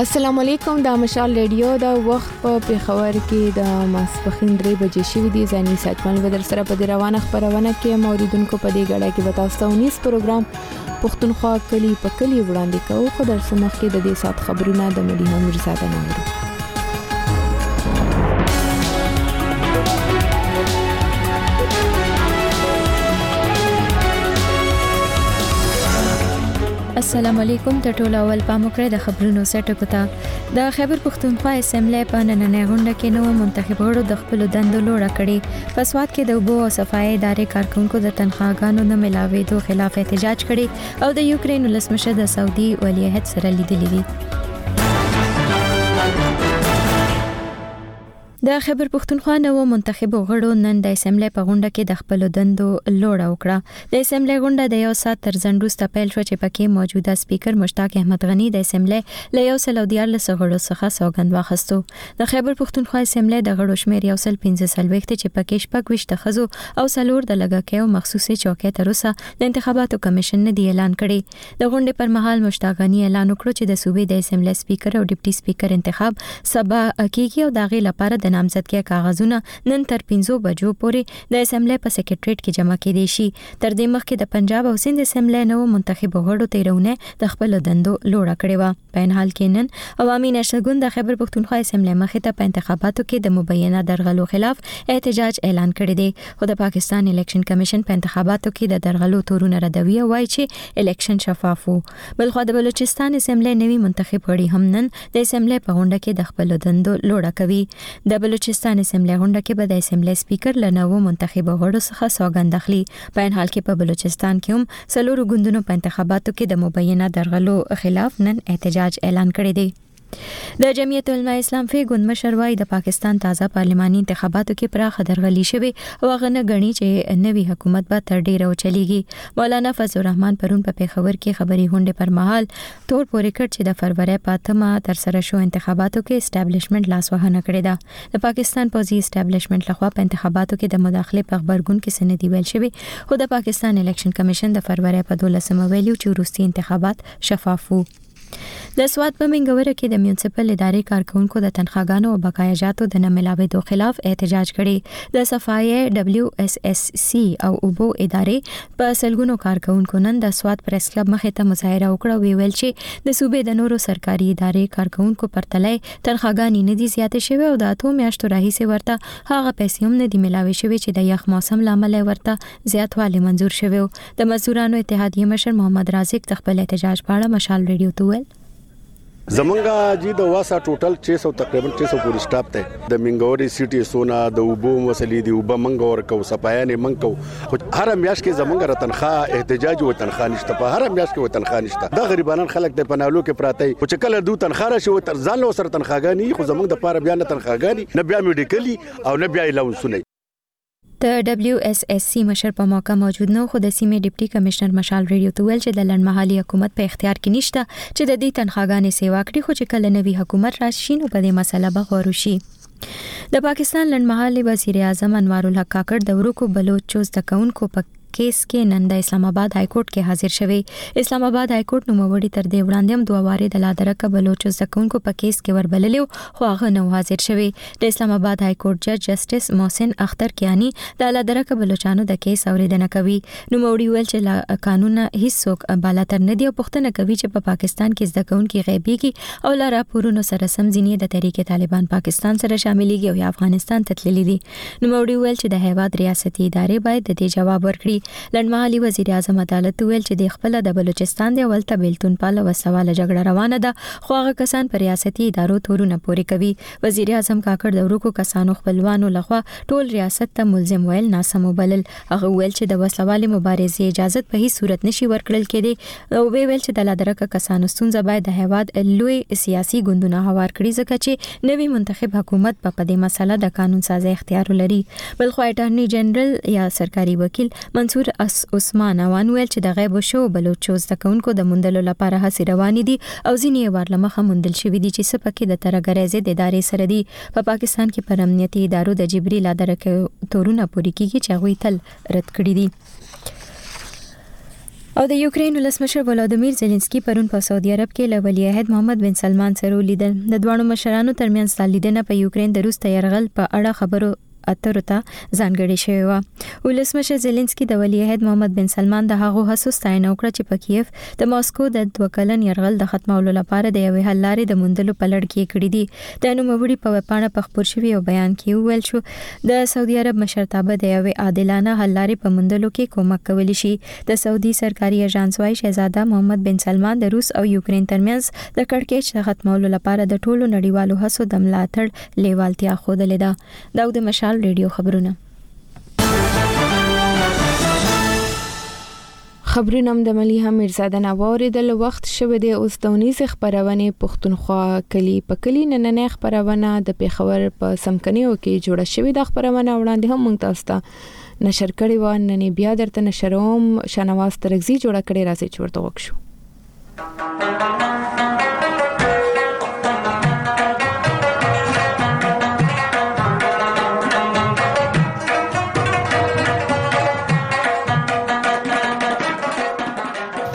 السلام علیکم د مشال ریډیو د وخت په پیښور کې د ماسپخین درې بجې شوې دي ځاني ساتمن بدر سره په روانه خبرونه کې موریدونکو په دې غړې کې بتاستو نیس پروګرام پښتونخوا کلی په کلی وړاندې کوو خو در سمخ کې د دې سات خبرونه د ملي امیر زاده نه السلام علیکم ته ټول اول پام وکړئ د خبرونو سیټ اپ ته د خیبر پښتونخوا اسمبلی په نننۍ غونډه کې نو منتخب غړو د خپل دندو لوړه کړې په سواد کې د وبو او صفای ادارې کارکونکو د تنخواګانو نه ملاوېدو خلاف احتجاج کړي او د یوکرين ولسمشر د سعودي ولی عہد سره لیدلې دي د خیبر پښتونخوا نوو منتخبو غړو نن د اسمبلی په غونډه کې د خپلو دندو لوړه وکړه د اسمبلی غونډه د یو ساعت تر ځنډ وروسته پیل شوه چې پکې موجوده سپیکر مشتاق احمد غني د اسمبلی له یو سل او دیارلس غړو څخه سوګند واخیستو د خیبر پښتونخوا اسمبلی د غړو شمېر یو سل پنځه څلوېښت چې پکې شپږ ویشت د ښځو او څلور د لږکیو مخصوصې چوکۍ تر اوسه د انتخاباتو کمیشن نه دی اعلان کړی د غونډې پر مهال مشتاق غني اعلان وکړ چې د صوبې د اسمبلی سپیکر او ډیپټي سپیکر انتخاب سبا کیږي او د هغې لپاره د نامزدګۍ کاغذونه نن تر پنځو بجو پورې د اسمبلی په سیکرټریټ کې جمع کېدی شي تر دې مخکې د پنجاب او سند اسمبلی نو منتخب غړو تیرونه د خپل دندو لوړه کړې و په ان حال کې نن عوامي نشل ګوند د خیبر پښتونخوا اسمبلی مخې ته په انتخاباتو کې د مبینه درغلو خلاف احتجاج اعلان کړی دی خو د پاکستان الیکشن کمیشن په انتخاباتو کې د درغلو تورونه ردوي او وایي چې الیکشن شفاف وو بلخو د بلوچستان اسمبلی نوي منتخب غړي هم نن د اسمبلی په غونډه کې د خپل دندو لوړه کوي د بلوچستان اسمبلی غونډه کې به د اسمبلی سپیکر له نوو منتخب غړو څخه سوګند اخلي په ان حال کې په بلوچستان کې هم څلورو ګوندونو په انتخاباتو کې د مبینه درغلو خلاف نن احتجاج اعلان کړی دی د جمعیت علماء اسلام فی ګوند مشر وایي د پاکستان تازه پارلماني انتخاباتو کې پراخه درغلي شوې او هغه نه غني چې نوی حکومت به تر ډیره وچلیږي مولانا فضل الرحمن پرون په پیښور کې خبري هونډه پر مهال تور پورې کړ چې د فروری په اتمه تر سره شو انتخاباتو کې اسټابلیشمنت لاس وهنه کړې ده د پاکستان پوزي اسټابلیشمنت لخوا په انتخاباتو کې د مداخله په خبرګون کې سندي ویل شوی خو د پاکستان الیکشن کمیشن د فروری په 12 مې ویلو چې روسي انتخابات شفاف وو د سوات په منګوره کې د میونسپل ادارې کارکونکو د تنخواګانو او بقایا جاتو د نه ملاوېدو خلاف احتجاج کړي د صفایه دبليو اس اس سي او اوبو ادارې په سلګونو کارکونکو نن د سوات پریس کلب مخې ته مظاهره وکړه وی ویل چې د صوبې د نورو سرکاري ادارې کارکونکو پر تلای تنخواګانې نه دي زیاتې شوې او د اتو میاشتو راهیسې ورته هغه پیسې هم نه دي ملاوې شوې چې د یخ موسم لامل ورته زیاتوالی منزور شوی د مزدورانو اتحادیه مشر محمد رازق د خپل احتجاج په اړه مشال ریډیو ته وویل زمونږه جی د واسه ټوټل 600 تقریبا 600 پورې سټاپ ته د منګوري سيټي سونا د وبو وسلې دی وب منګ ور کو سپایان منګ کو خو هر میاش کې زمونږه را تنخواه احتجاج و تنخواه نشته په هر میاش کې و تنخواه نشته د غریبانو خلک د پنالو کې پراته او چې کله دوی تنخواه راشي و تر ځان له سر تنخواګانی خو زمونږ د پاره بیا نه تنخواګانی نه بیا میډیکلی او نه بیا الاونسونه د ډبلیو اس اس سی مشر په موقع موجود نو خو د سیمې ډیپټي کمشنر مشال ریډیو ته ویل چې د لړمحالي حکومت په اختیار کې نشته چې د دې تنخواګانې سیوا کړي خو چې کله نوي حکومت راشي نو په دې مسله به غور وشي د پاکستان لړمحالي وزیر اعظم انوارالحق کاکړ د ورکو بلوچو زده کوونکو په کیس کې نن د اسلام آباد های کورټ کې حاضر شوی اسلام آباد های کورټ نو موري تر دې وړاندې هم دوه واره د لادرکه بلوچ زکونکو په کیس کې وربللی خو هغه نو حاضر شوی د اسلام آباد های کورټ جج جسټس محسن اختر کیانی د لادرکه بلوچانو د کیس اوریدنه کوي نو موري ویل چې لا قانون هیڅ څوک بالا تر نه دی او پښتنه کوي چې په پا پاکستان کې زکونکو غیبیږي او لا راپورونو سره سم ځینې د تحریک طالبان پاکستان سره شاملېږي او افغانستان ته تللي دي نوموړي وویل چې د هیواد ریاستي ادارې باید د دې جواب ورکړي لنډمهالي وزیر اعظم عدالت وویل چې د خپله د بلوچستان د اول ته بیلتون پاله وسلواله جګړه روانه ده خو هغه کسان په ریاستي ادارو تورونه پورې کوي وزیر اعظم کاکړ د ورکو کسانو خپلوانو لخوا ټول ریاست ته ملزم ویل ناسم وبلل هغه وویل چې د وسلوالې مبارزې اجازه په هیڅ صورت نشي ورکړل کېدی او وی ویل چې د لادرکه کسانو ستونزه باید د هیواد لوی سیاسي ګوندونه هوار کړي ځکه چې نوی منتخب حکومت په پدې مسله د قانون سازي اختیار لري بل خو اټارنی جنرال یا سرکاري وکیل منصور اس عثمان اوان ویل چې د غیب شو بلوچو زدکونکو د موندلو لپاره هڅې روانې دي او ځینې وار لمخه موندل شوې دي چې سپکه د ترګرې ضد ادارې سره دي په پاکستان کې پر امنیتي ادارو د جبري لادرکه تورونه پوری کیږي چې غوي تل رد کړی دي او د یوکرين ولسمشر ولادمیر زيلنسکي پرون په سعودي عرب کې له ولي عهد محمد بن سلمان سره ولیدل د دواړو مشرانو ترمنځ دا لیدنه په یوکرين د روسته يرغل په اړه خبرو اترو ته ځانګړې شوې و ولسمشر زيلنسکي د ولي عهد محمد بن سلمان د هغو هڅو ستاینه وکړه چې په کیف د ماسکو د دوه کلن يرغل د ختمولو لپاره د یوې حل لارې د موندلو په لړ کې کړې دي د نوموړي په وپاڼه په خپور شوي او بیان کې وویل شو د سعودي عرب مشرتابه د یوې عادلانه حل لارې په موندلو کې کومک کولی شي د سعودي سرکاري اژانس وايي شهزاده محمد بن سلمان د روس او یوکرین ترمنځ د کړکېچ د ختمولو لپاره د ټولو نړیوالو هڅو د ملاتړ لیوالتیا ښودلې ده دا د مشال ریډیو خبرونه خبرونه هم د ملي امیرزاده نه واوریدل وخت شوه دی اوس د اونیز خبرونه پښتونخوا کلی په کلی نننې خبرونه د پیښور په سمکنیو کې جوړه شوې د خبرونه وړاندې هم مونږ تاسو ته نشر کړي و نن بیا درته نشروم شنواز ترغزي جوړه کړي راځي چې ورته وښو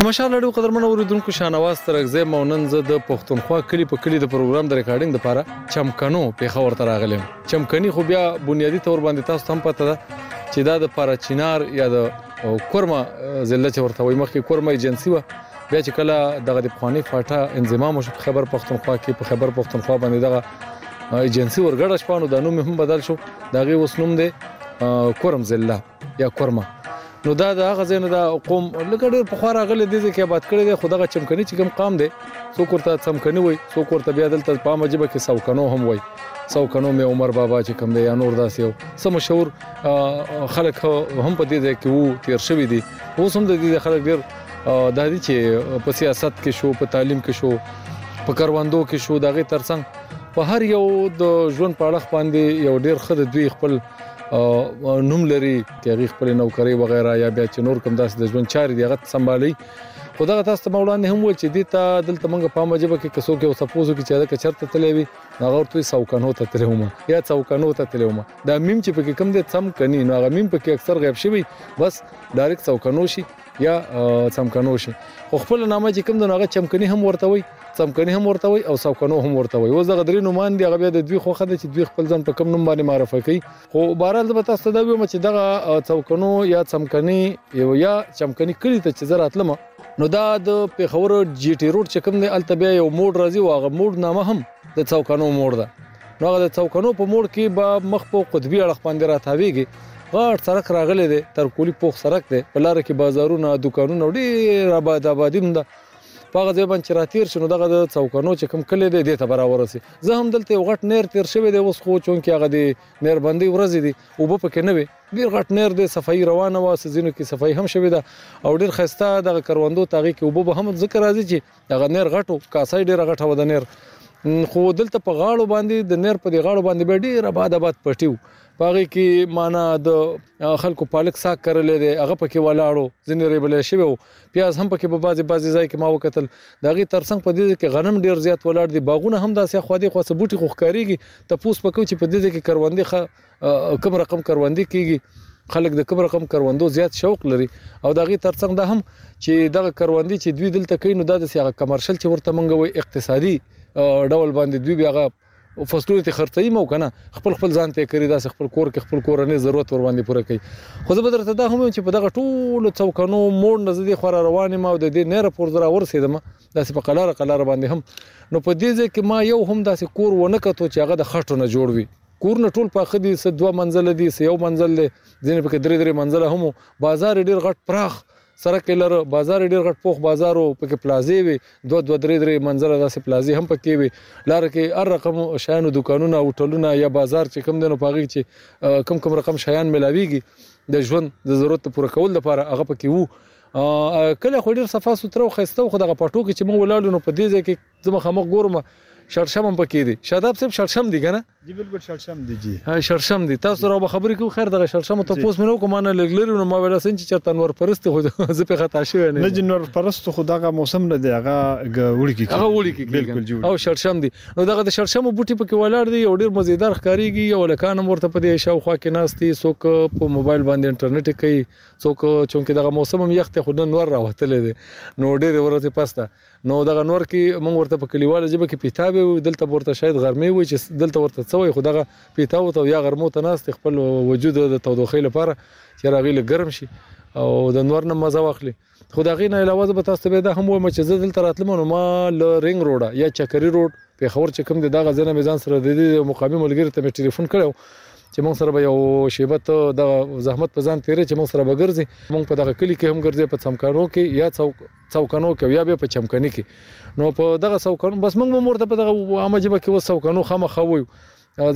مشال لړو قدرمن اوریدونکو شانواز ترغزه مونن زه د پښتونخوا کلی په کلی د پروګرام د ریکارډینګ لپاره چمکنو په خور تر اغلم چمکني خو بیا بنیادی تور باندې تاسو هم پته ده چې دا د پارچینار یا د او کورما ضلع چې ورته وایي مخکې کورما ایجنسي وه بیا چې کله دغه د پخواني فاټا انضمام وشو په خیبر پښتونخوا کې په خیبر پښتونخوا باندې دغه ایجنسي ورګړه شپه نو د نوم هم بدل شو دغه اوس نوم دی کورم ضلع یا کورما نو دا د هغه ځای نه دا قوم لکه ډېر پخوا راغلی دی ځکه آباد کړی دی خو دغه چمکني چې کوم قام دی څوک ورته څمکني وایي څوک ورته بیا دلته په عامه ژبه کې سوکنو هم وایي سوکنو مې عمر بابا چې کوم دی یا نور داسې یو څه مشهور خلک هم په دې ځای کې وو تیر شوی دي اوس هم د دې خلک ډیر د دې چې په سیاست کې شو په تعلیم کې شو په کروندو کې شو دغه ترڅنګ په هر یو د ژوند په اړه باندې یو ډیر خد دوی خپل نوم لري تیغي خپل نوکری وغیرہ یا بیا چې نور کوم داس د ژوند چاري دغه سمبالي خدغه تاسو ته وړاندې هم ول چې دې ته دلته موږ په مجبه کې کسو کې او سپوزو کې چې دا کچرته تلې وي هغه ورته سوکانو ته تلومه یا سوکانو ته تلومه دا میم چې پکې کوم دی څم کني نو هغه میم پکې اکثر غیب شوی بس ډایرک څوکنو شي یا څمکنو شي خو خپل نامه چې کوم دی هغه چمکني هم ورته وي څمکني هم ورته وي او څوکنو هم ورته وي اوس دغه درې نومان دي هغه بیا د دوی خوخه ده چې دوی خپل ځان په کوم نوم باندې معرفي کوي خو بهرحال زه به تاسو ته دا وایم چې دغه څوکنو یا څمکني یو یا چمکني کلی ته چې زه راتلم نو دا د پیښور جی ټي روډ چې کوم دی الته بیا یو موډ راځي او هغه موډ نامه هم د څوکنو موډ ده نو هغه د څوکنو په موړ کې به مخ په قطبي اړخ باندې راتاویږي غاړ سرک راغلی دی تر کولی پوخ سرک دی په لار کې بازارونه دکانونه ډیر آباد آبادی هم ده په هغه ځای باندې راتیر شنو دغه د څوکنو چې کوم کلی دی دې ته براورسي زه هم دلته یو غټ نیر تیر شوی دی اوس خو چون کې هغه دی نیر باندې ورځي دی او په کې نه وي ډیر غټ نیر دی صفائی روانه واسه زینو کې صفائی هم شوی ده او ډیر خسته دغه کروندو تاغي کې وبو به هم ذکر راځي چې دغه نېر غټ و، کاسه یې ډېره غټه وه د نېر، خو دلته په غاړو باندې، د نېر په دې غاړو باندې بیا ډېر اباد اباد پټي و، په هغې کې مانا د خلکو پالک ساګ کرلی دی، هغه په کې ولاړ و، ځینې رېبلی شوی و، پیاز هم په کې په بعضې بعضې ځای کې ما وکتل، د هغې تر څنګ په دې ځای کې غنم ډېر زیات ولاړ دي، باغونه هم داسې اخوا دېخوا څه بوټي خو ښکارېږي، تپوس به کوو چې په دې ځای کې کروندې ښه. کوم رقم کروندې کیږي خلک د کوم رقم کروندو زیات شوق لري او دا غي ترڅنګ ده هم چې دغه کروندې چې دوی دلته کوي نو دا د سیاغه کمرشل چې ورته منګه وي اقتصادي ډول باندې دوی بیا غو فصلونه ته خرڅي مو کنه خپل خپل ځان ته کری دا خپل کور کې خپل کورنۍ ضرورت ور باندې پوره کوي خو زه به درته دا هم چې په دغه ټولو څوکانو مور نه زدي خور روان ما د دې نه راپور درا ورسېدم دا په قلاره قلاره باندې هم نو په دې ځکه ما یو هم داسې کور ونه کتو چې هغه د خټو نه جوړ وي کورونه ټول پاخه دي، څه دوه منزله دي، څه یو منزل دی، ځینې پکې درې درې منزله هم وو. بازار یې ډېر غټ پراخ سرک یې لره، بازار یې ډېر غټ پوخ بازار و، پکې پلازې وې، دوه دوه درې درې منزله داسې پلازې هم پکې وې، لاره کې هر رقم شیانو دوکانونه، هوټلونه یا بازار چې کوم دی نو په هغه کې چې کوم کوم رقم شیان ملاوېږي د ژوند د ضرورت د پوره کولو لپاره هغه پکې وو. کلی خو یې ډېر صفا سوتره او ښایسته و، خو دغه پټو کې چې موږ ولاړو نو په دې ځای کې زه مخامخ ګورم شړشم هم پکې دي شاداب صاحب شړشم دي کنه جی بالکل شړشم دي جی ها شړشم دي تاسو راو خبرې کوو خیر دغه شړشم ته پوس مې نو کوم نه لګلري نو ما ویل سن چې چرته نور پرست خو زه په خطا شوی نه نه نور پرست خو دغه موسم نه دی هغه وړي کې هغه وړي کې بالکل جوړ او شړشم دي نو دغه د شړشم بوټي پکې ولاړ دي یو ډیر مزیدار ښکاریږي یو لکان ورته په دې شاوخوا کې ناشتي څوک په موبایل باندې انټرنیټ کوي څوک چې دغه موسم هم یخته خو نن نور راوتل دي نو ډیر ورته پسته نو دغه نور کې مونږ ورته په کلیواله ژبه کې پیتا به وایو، دلته به ورته شاید غرمې ووایو چې دلته ورته څه وایي خو دغه پیتاوو ته او یا غرمو ته ناست دی خپل وجود د تودوخې لپاره چې هغوی لږ ګرم شي او د نور نه مزه واخلي. خو د هغې نه علاوه زه به تاسو ته بیا دا هم ووایم چې زه دلته راتلم نو ما له رینګ روډه یا چکري روډ پېښور چې کوم دی د هغه ځای نه مې ځان سره د دې یو مقامي ملګري ته مې ټیلیفون کړی و چې مونږ سره به یو شېبه ته دغه زحمت په ځان تېروې چې مونږ سره به ګرځې مونږ په دغه کلي کې هم ګرځې په څمکنو کې یا څوک څوکنو کې او یا به په چمکني کې نو په دغه څوکنو بس موږ مور ته په دغه عامه جبه کې وسوکنو خامخا وایو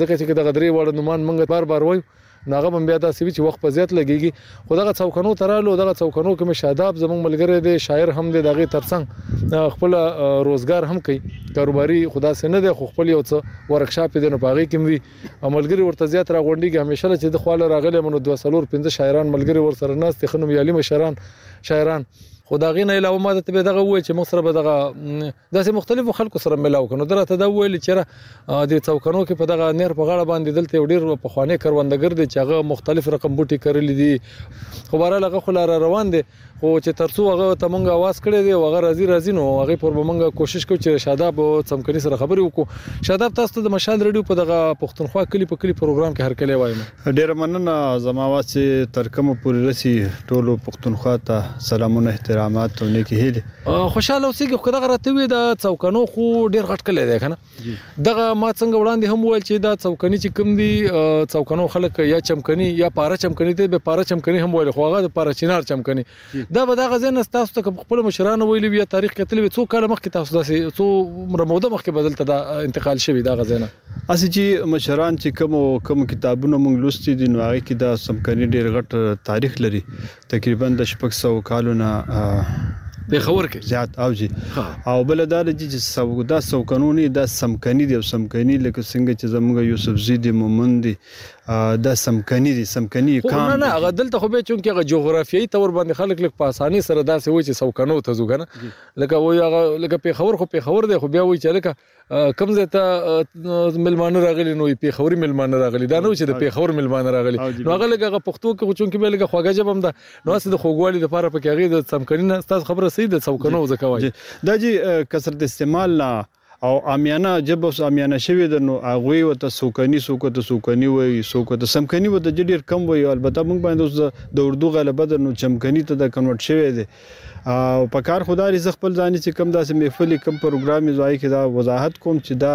ځکه چې دغه درې وړ نومان موږ بار بار وایو ناغه بم بیا داسې وی چې وخت په زیات لګیږي خو دغه څوکنو ترالو دغه څوکنو کې مشاداب زموږ ملګری دی شاعر هم دی دغه ترڅنګ خپل روزګار هم کوي کاروباري خدا سه نه دی خو خپل یو څه ورکشاپ دی نو پاغي کې وی ملګری ورته زیات را غونډيږي همیشه چې د خواله راغلی منو 2 سلور 15 شاعران ملګری ور سره ناس تخنم یالي مشران شاعران خو دا غینه علاوه ما ته به دغه وای چې موږ سره به دغه داسې مختلفو خلکو سره ملاو کنو درته دا ویل چې را د څوکنو کې په دغه نیر په غاړه باندې دلته یو ډیر په خوانې کروندګر دي چې هغه مختلف رقم بوټي کرلې دي خو بهر لغه خو لار روان دي خو چې ترڅو هغه ته مونږ आवाज کړی دی هغه راځي راځي نو هغه پر مونږ کوشش کوي چې شاداب څمکني سره خبرې وکړو شاداب تاسو ته د مشال ریډیو په دغه پښتونخوا کلی په کلی پروګرام کې هر کله وایم ډیره مننه زما واز چې تر کومه پورې رسی ټولو پښتونخوا ته سلامونه احترامات او نیکی هیلې خوشاله اوسې خو دغه راته وی د څوکنو خو ډیر غټ کلی دی کنه دغه ما څنګه وړاندې هم ویل چې دا څوکني چې کوم دي څوکنو خلک یا چمکني یا پاره چمکني ته به پاره چمکني هم ویل خو هغه د پاره چینار چمکني دا به دغه ځای نه تاسو ته که په خپلو مشرانو ویلي وي یا تاریخ کتلي وي څو کاله مخکې تاسو داسې څومره موده مخکې به دلته دا انتقال شوي دغه ځای نه هسې چې مشران چې کوم کوم کتابونه موږ لوستي دي نو هغه کې دا سمکني ډیر غټ تاریخ لري تقریبا د شپږ سوه کالو نه پېښور کې زیات او جی او بل دا د چې سودا سوکنونی دا سمکنی دی او سمکنی لکه څنګه چې زموږ یوسف زیدی مومن دی دا څمکني دي څمکني قام دي. خو نه نه هغه دلته خو بیا چونکه هغه جغرافیایي طور باندې خلک لږ په اسانۍ سره داسې وایي چې څوکنو ته ځو کنه لکه وایي هغه لکه پیښور خو پیښور دی خو بیا وایي چې لکه کوم ځای ته ملمانه راغلي نو وایي پیښوري ملمانه راغلي دا نه وایي چې د پیښور ملمانه راغلي نو هغه لږ هغه پښتو کې خو چونکه بیا لږ خوږه ژبه هم ده نو هسې د خوږوالي لپاره پکې هغې د څمکني نه ستاسو خبره صحیح ده څوکنو ځکه وایي دا جي کثرت استعمال نه او عامیانه ژبه اوس عامیانه شوې ده نو هغوی ورته څوکني څوک ورته څوکني وايي څوک ورته څمکني ورته جې ډېر کم وايي او البته موږ باندې اوس د اردو غلبه ده نو چمکني ته دا کنورټ شوی دی او په کار خو دا دی زه خپل ځاني چې کوم داسې محفل یې کوم پروګرام یې زه هغه کې دا وضاحت کوم چې دا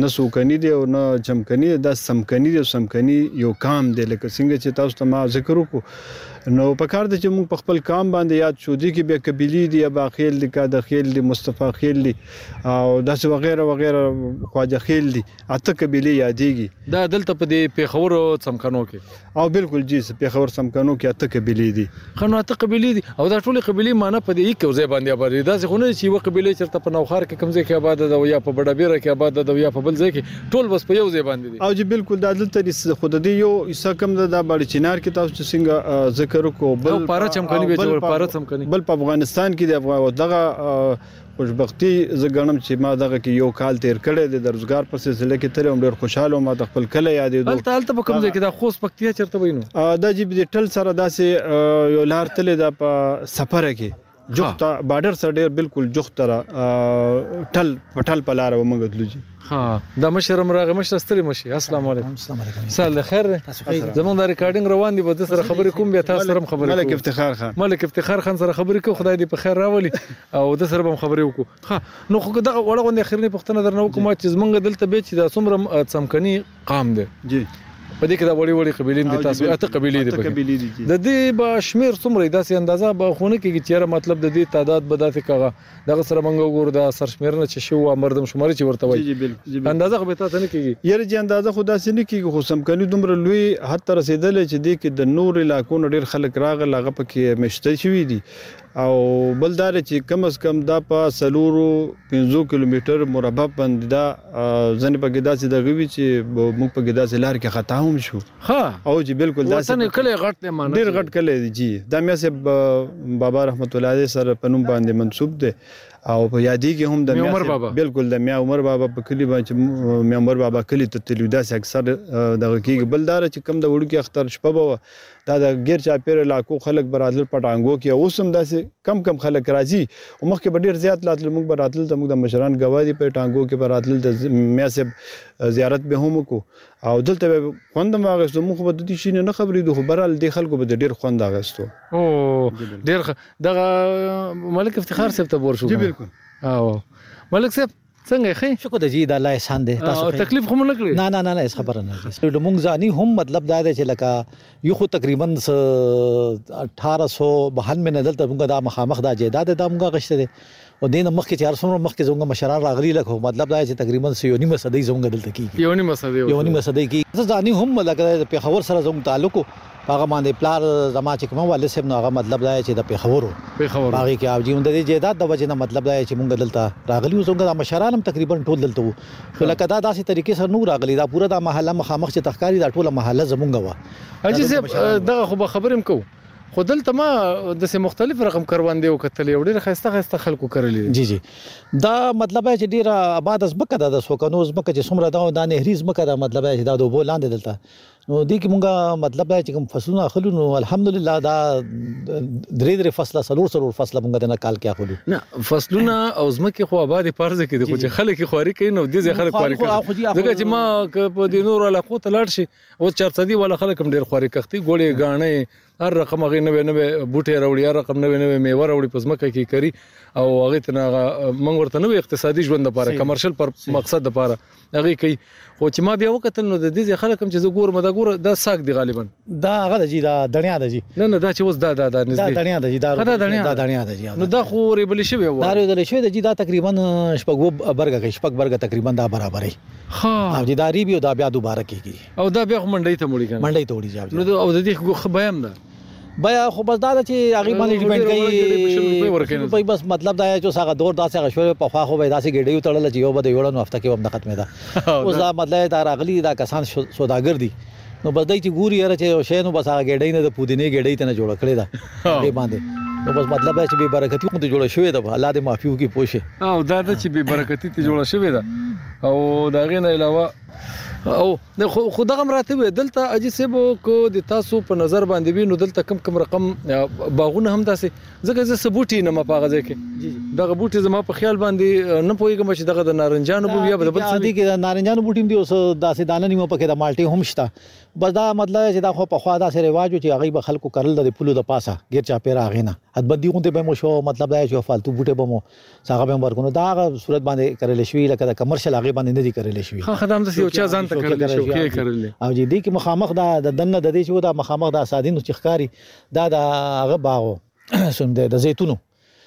نه څوکني دی او نه چمکني دی دا څمکني دی او څمکني یو قام دی لکه څنګه چې تاسو ته ما ذکر وکړو نو په کار ده چې موږ په خپل قام باندې یاد شو دې کې بیا قبیلې دي یا باخیل دي کا د خیل دي مصطفی خیل دي او داسې وغیره وغیره خواجه خیل دي اته قبیلې یادېږي دا دلته په دې پېښور او څمکنو کې او بالکل جی پېښور څمکنو کې اته قبیلې دي ښه نو اته قبیلې دي او دا ټولې قبیلې معنی په دې یو ځای باندې آباد دي داسې خو نه چې یوه قبیله چېرته په نوښار کې کوم ځای کې آباده ده او یا په بډابیره کې آباده ده او یا په بل ځای کې ټول بس په یو ځای باندې دي او جی بالکل دا دلته دي خو د دې یو حصه کم ده دا باړې چنار کې تاسو چې څنګه ذکر وکړو بل پاره چمکني به جوړ پاره څمکني بل په افغانستان کې د افغان دغه خوشبختي زه ګڼم چې ما دغه کې يو کال تېر کړی دی، د روزګار په سلسله کې تللی وم، ډېر خوشحاله وم، ماته خپل کلی يادېدو. هلته هلته په کوم ځای کې؟ دا خوست پکتيا چېرته وي نو؟ دا جي بي دې ټل سره داسې يو لار تللې ده په سپره کې جوخته باډر سره ډېر بلکل جوخته را ټل په ټل په لاره به موږ تلو جي. ها دا مشر هم راغی مشر ستړي مشي السلام علیکم السلام علیکم سال د خیر زمونږ دا ریکارډینګ روان دی به د سره خبرې کوم بیا تاسو سره خبرې ملک افتخار خان ملک افتخار خان سره خبرې کو خدای دې په خیر راولي او د سره هم خبرې وکړو ها نو خو دغه وړه غونډه اخرنی پښتنه درنه وکم چې زمونږ دلته به چې دا څومره څمکني قام دی جی په دې کې دا وړي وړي قبيلې دي تاسو اته قبيلې دي په د دې با شمیر څومره داسې اندازه به خونه کې چې مطلب د دې تعداد به داسې کاغه دغه سره مونږ وګورو دا سرشمیرنه چې شوی وه مردم شماری چې ورته وایي اندازه خو به تاسو نه کیږي. یاره جی اندازه خو داسې نه کیږي خو څمکني دومره لوی حد ته رسیدلی چې دې کې د نور علاقو نه ډیر خلک راغل هغه په کې میشته شوي دي او بل دا دی چې کم از کم دا په څلورو پنځو کیلومتر مربع باندې دا ځنې په کې داسې دغه وي چې مونږ په کې داسې لار کې خطا هم شو. ها او جی بالکل داسې وطن کلی غټ دی مانه ډیر غټ کلی دی جی دا میا سه بابا رحمت الله علیه سره په نوم باندې منسوب دی او په یادی کې هم د میا عمر بابا بالکل د میا عمر بابا په کلی باندې میا عمر بابا کلی ته تلو داسې اکثر دغه کیږي بل دار چې کم د وړو کې اختر شپه به دا د غیر چاپیر علاقو خلک براتل پټانګو کې اوس هم داسې کم کم خلک راځي او مخکې به ډیر زیات لاتل موږ براتل ته موږ د مشران غوا دي په ټانګو کې براتل د میا صاحب زیارت به هم کو او دلته به خوند هم اخیستو موږ خو به ددې شي نه نه خبرېدو خو بهرحال دې خلکو به د ډېر خوند اخیستو. او ډېر ښه دغه ملک افتخار صاحب ته به ورشو جی بلکل او ملک صاحب څنګه یې ښه یې؟ شکر دی جی د الله احسان دی تاسو ښه یې؟ تکلیف خو مو نه کړی؟ نه نه نه هېڅ خبره نه ده لمونږ ځاني هم مطلب دا دی چې لکه یو خو تقریبا 1892 نه دلته موږ دا مخامخ دا جیداد دا موږ غشته دي او دینه مخکې چې ارسمو مخکې زموږ مشران راغلي لکه مطلب دا چې تقریبا یو نیمه صدۍ زموږ دلته کیږي یو نیمه صدۍ یو نیمه صدۍ کیږي ځاني هم لکه په خبر سره زموږ تعلق هغه باندې پلار زما چې کومه والد صاحب نو هغه مطلب دا چې د پیښورو پیښورو هغه کې او جون د جیداد د وجه نه مطلب دا چې موږ دلته راغلي زموږ مشران هم تقریبا ټول دلته خو لکه دا داسې طریقې سره نو راغلی دا پوره دا محله مخامخ چې تخکاری دا ټوله محله زمونږ وه حاجی صاحب دغه خو به خبرې هم کوو خو دلته ما د سه مختلف رقم کروندې او کتلې او ډېر خسته خسته خلکو کرلې جی جی دا مطلب چې ډېر آباد زمکه ده د سوکنو زمکه چې سمره دا د نهري زمکه ده مطلب چې دا د وبو لاندې دلته نو دې کې مونږه مطلب دا چې کوم فصلونه اخلو نو الحمدلله دا درې درې فصله سلور سلور فصله مونږ دنه کال کې اخلو نه فصلونه او زمکه خو آباد پرځ کې دي خو چې خلک خواري کوي نو دې ځخه خواري کوي ځکه چې ما په دې نور علاقو ته لاړ شي او چرته دی ولا خلک هم ډېر خواري کوي ګوړې غاڼې هر رقم هغه نوې نوې بوټي راوړي هر رقم نوې نوې میوه راوړي په ځمکه کې کري او هغه ته هغه موږ ورته نوې اقتصادي ژوند لپاره کمرشل پر مقصد لپاره هغه کوي خو چې ما بیا وکتل نو د دې خلک هم چې زه ګورم دا ګوره دا ساک دی غالبا دا هغه د جی دا دنیا د جی نه نه دا چې اوس دا دا دا نږدې دا دنیا د جی دا دا دنیا دا دنیا د جی نو دا خو ریبل شوی و دا ریبل شوی د جی دا تقریبا شپږ برګه کې شپږ برګه تقریبا دا برابرې ها او دا ریبي دا بیا دوباره کیږي او دا بیا خو منډی ته وړي کنه منډی ته وړي جواب نو دا او د دې خو خو بیم ده بیا خو بس دا چې هغه باندې ډیپند کوي په بس مطلب دا چې هغه دور داسې هغه شوی په خوا خو به داسې ګډیو تړل چې یو به د یوړنو هفته کې هم د ختمه ده اوس دا مطلب دا راغلی دا کسان سوداګر دي نو بس دای چې ګوري یاره چې یو شی نو بس هغه ګډی نه د پودینه ګډی ته نه جوړ کړی دا دې باندې نو بس مطلب دا چې به برکتی مونږ ته جوړ شوې ده الله دې معافي وکړي پوښي او دا چې به برکتی ته جوړ شوې ده او دا غینه علاوه او خو دغه راته وې دلته اجي صاحب کو د تاسو په نظر باندې وی نو دلته کم کم رقم باغونه هم داسې ځکه زه سبوټي نه مپاغه ځکه دغه بوټي زما په خیال باندې نه پويګم چې دغه د نارنجانو بوټي یا بل څه دي کې د نارنجانو بوټي دی اوس داسې دانه نیمه پکې د مالټي هم شته بس دا مطلب چې دا خو په خوا داسې رواج چې هغه به خلکو کرل د پلو د پاسه غیر چا پیرا غینه حد بدی غونډه به مو شو مطلب دا چې فالتو بوټي به مو څه هغه به هم ورکو نو دا هغه صورت باندې کرل شوي لکه د کمرشل هغه باندې نه دي کرل شوي ها خدام د یو چا ځان ته کرل شي کې کرل او جی دې کې مخامخ دا د دنه د دې چې دا مخامخ دا سادینو چې ښکاری دا د هغه باغو سم د زیتونو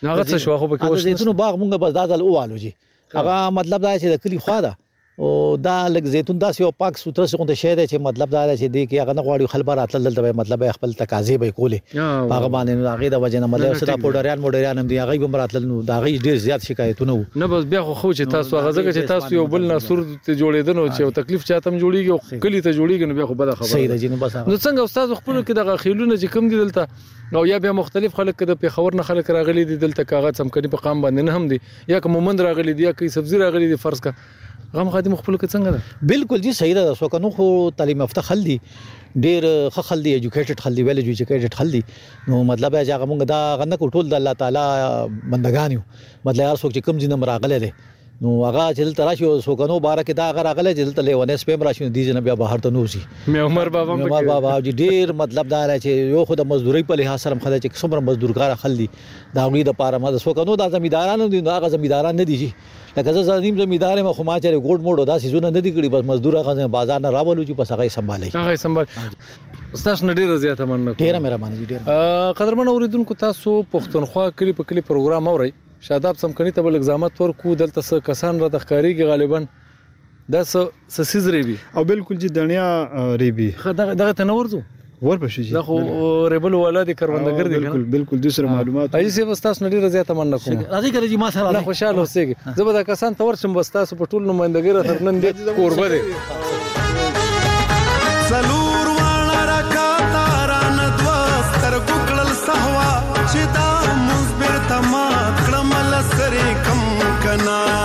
هغه څه شو خو پکې وشو د زیتونو باغ مونږ بس دا ځل اوالو جی هغه مطلب دا چې د کلی خوا ده او دا لږ زیتون داسې یو پاک سوتره څه غونډه شی دی چې مطلب دا دی چې دی کې هغه نه غواړي خل بار اتل دلته به مطلب خپل تقاضې به کولې هغه باندې نو هغه د وجه نه مطلب سره پوډریان موډریان هم دی هغه به مراتل نو دا غي ډیر زیات شکایتونه وو نه بس بیا خو خو چې تاسو هغه ځکه چې تاسو یو بل ناسور ته جوړیدنو چې یو تکلیف چاته هم جوړیږي او کلی ته جوړیږي نو بیا خو بده خبره صحیح ده جنو بس نو څنګه استاد خپل کې دغه خیلونه چې کم دي دلته نو یا بیا مختلف خلک د پیښور نه خلک راغلي دي دلته کاغذ سم کني په قام باندې نه هم دي یا که مومند راغلی دی یا که سبزی راغلی دی فرض کا غم خادم خپل کې څنګه ده بالکل جی صحیح ده سو کنو خو تعلیم یافته خل دي ډیر ښه خل دي ایجوکیټډ خل دي ویل ایجوکیټډ خل دي نو مطلب یې هغه موږ دا غنه کو ټول د الله تعالی بندگان یو مطلب هر څوک چې کم دینم راغله دي نو هغه چې دلته راشي او سوګنو بار کې دا هغه راغله چې دلته لیونه سپم راشي دي جن بیا بهر ته نوځي مې عمر بابا مې عمر بابا ډیر مطلب دا چې یو خو د مزدوري په لحاظ سره خدای چې څومره مزدورګار خل دي د هغوی د پاره مه د سوکه نو دا زمیداران دي نو هغه زمیداران نه دي جی لکه زه زنیم زمیدار ما خو ما چره ګوډ موډ دا سيزونه نه دي کړی بس مزدور هغه بازار نه راولو چې پس هغه سنبالي هغه سنبال استاد نه ډیره زیاته مننه کوم ډیره مهرباني جی ډیره قدرمن اوریدونکو تاسو پښتونخوا کلی په کلی پروګرام اورئ شاداب سمکنی ته بل اگزامات ورکو دلته څه کسان را تخکاریږي غالبا دا څه څه سیز ریبي او بالکل جی دنیا ریبي دغه دغه ته نه ورځو ورپسې شي دا خو ریبل والا دي کروندګر دي بالکل بالکل د سره معلومات اي سي واستاس نړي رضا ته مننه کوم راځي کړي ما سره نه خوشاله اوسئ زه به دا کسان تور شم واستاس په ټول نمائندګي را تر نن دي کوربه دي سلور واړه رکاتا ران دوا ستر ګکړل سهوا چې دا مزبر تما کړم لسره کم کنا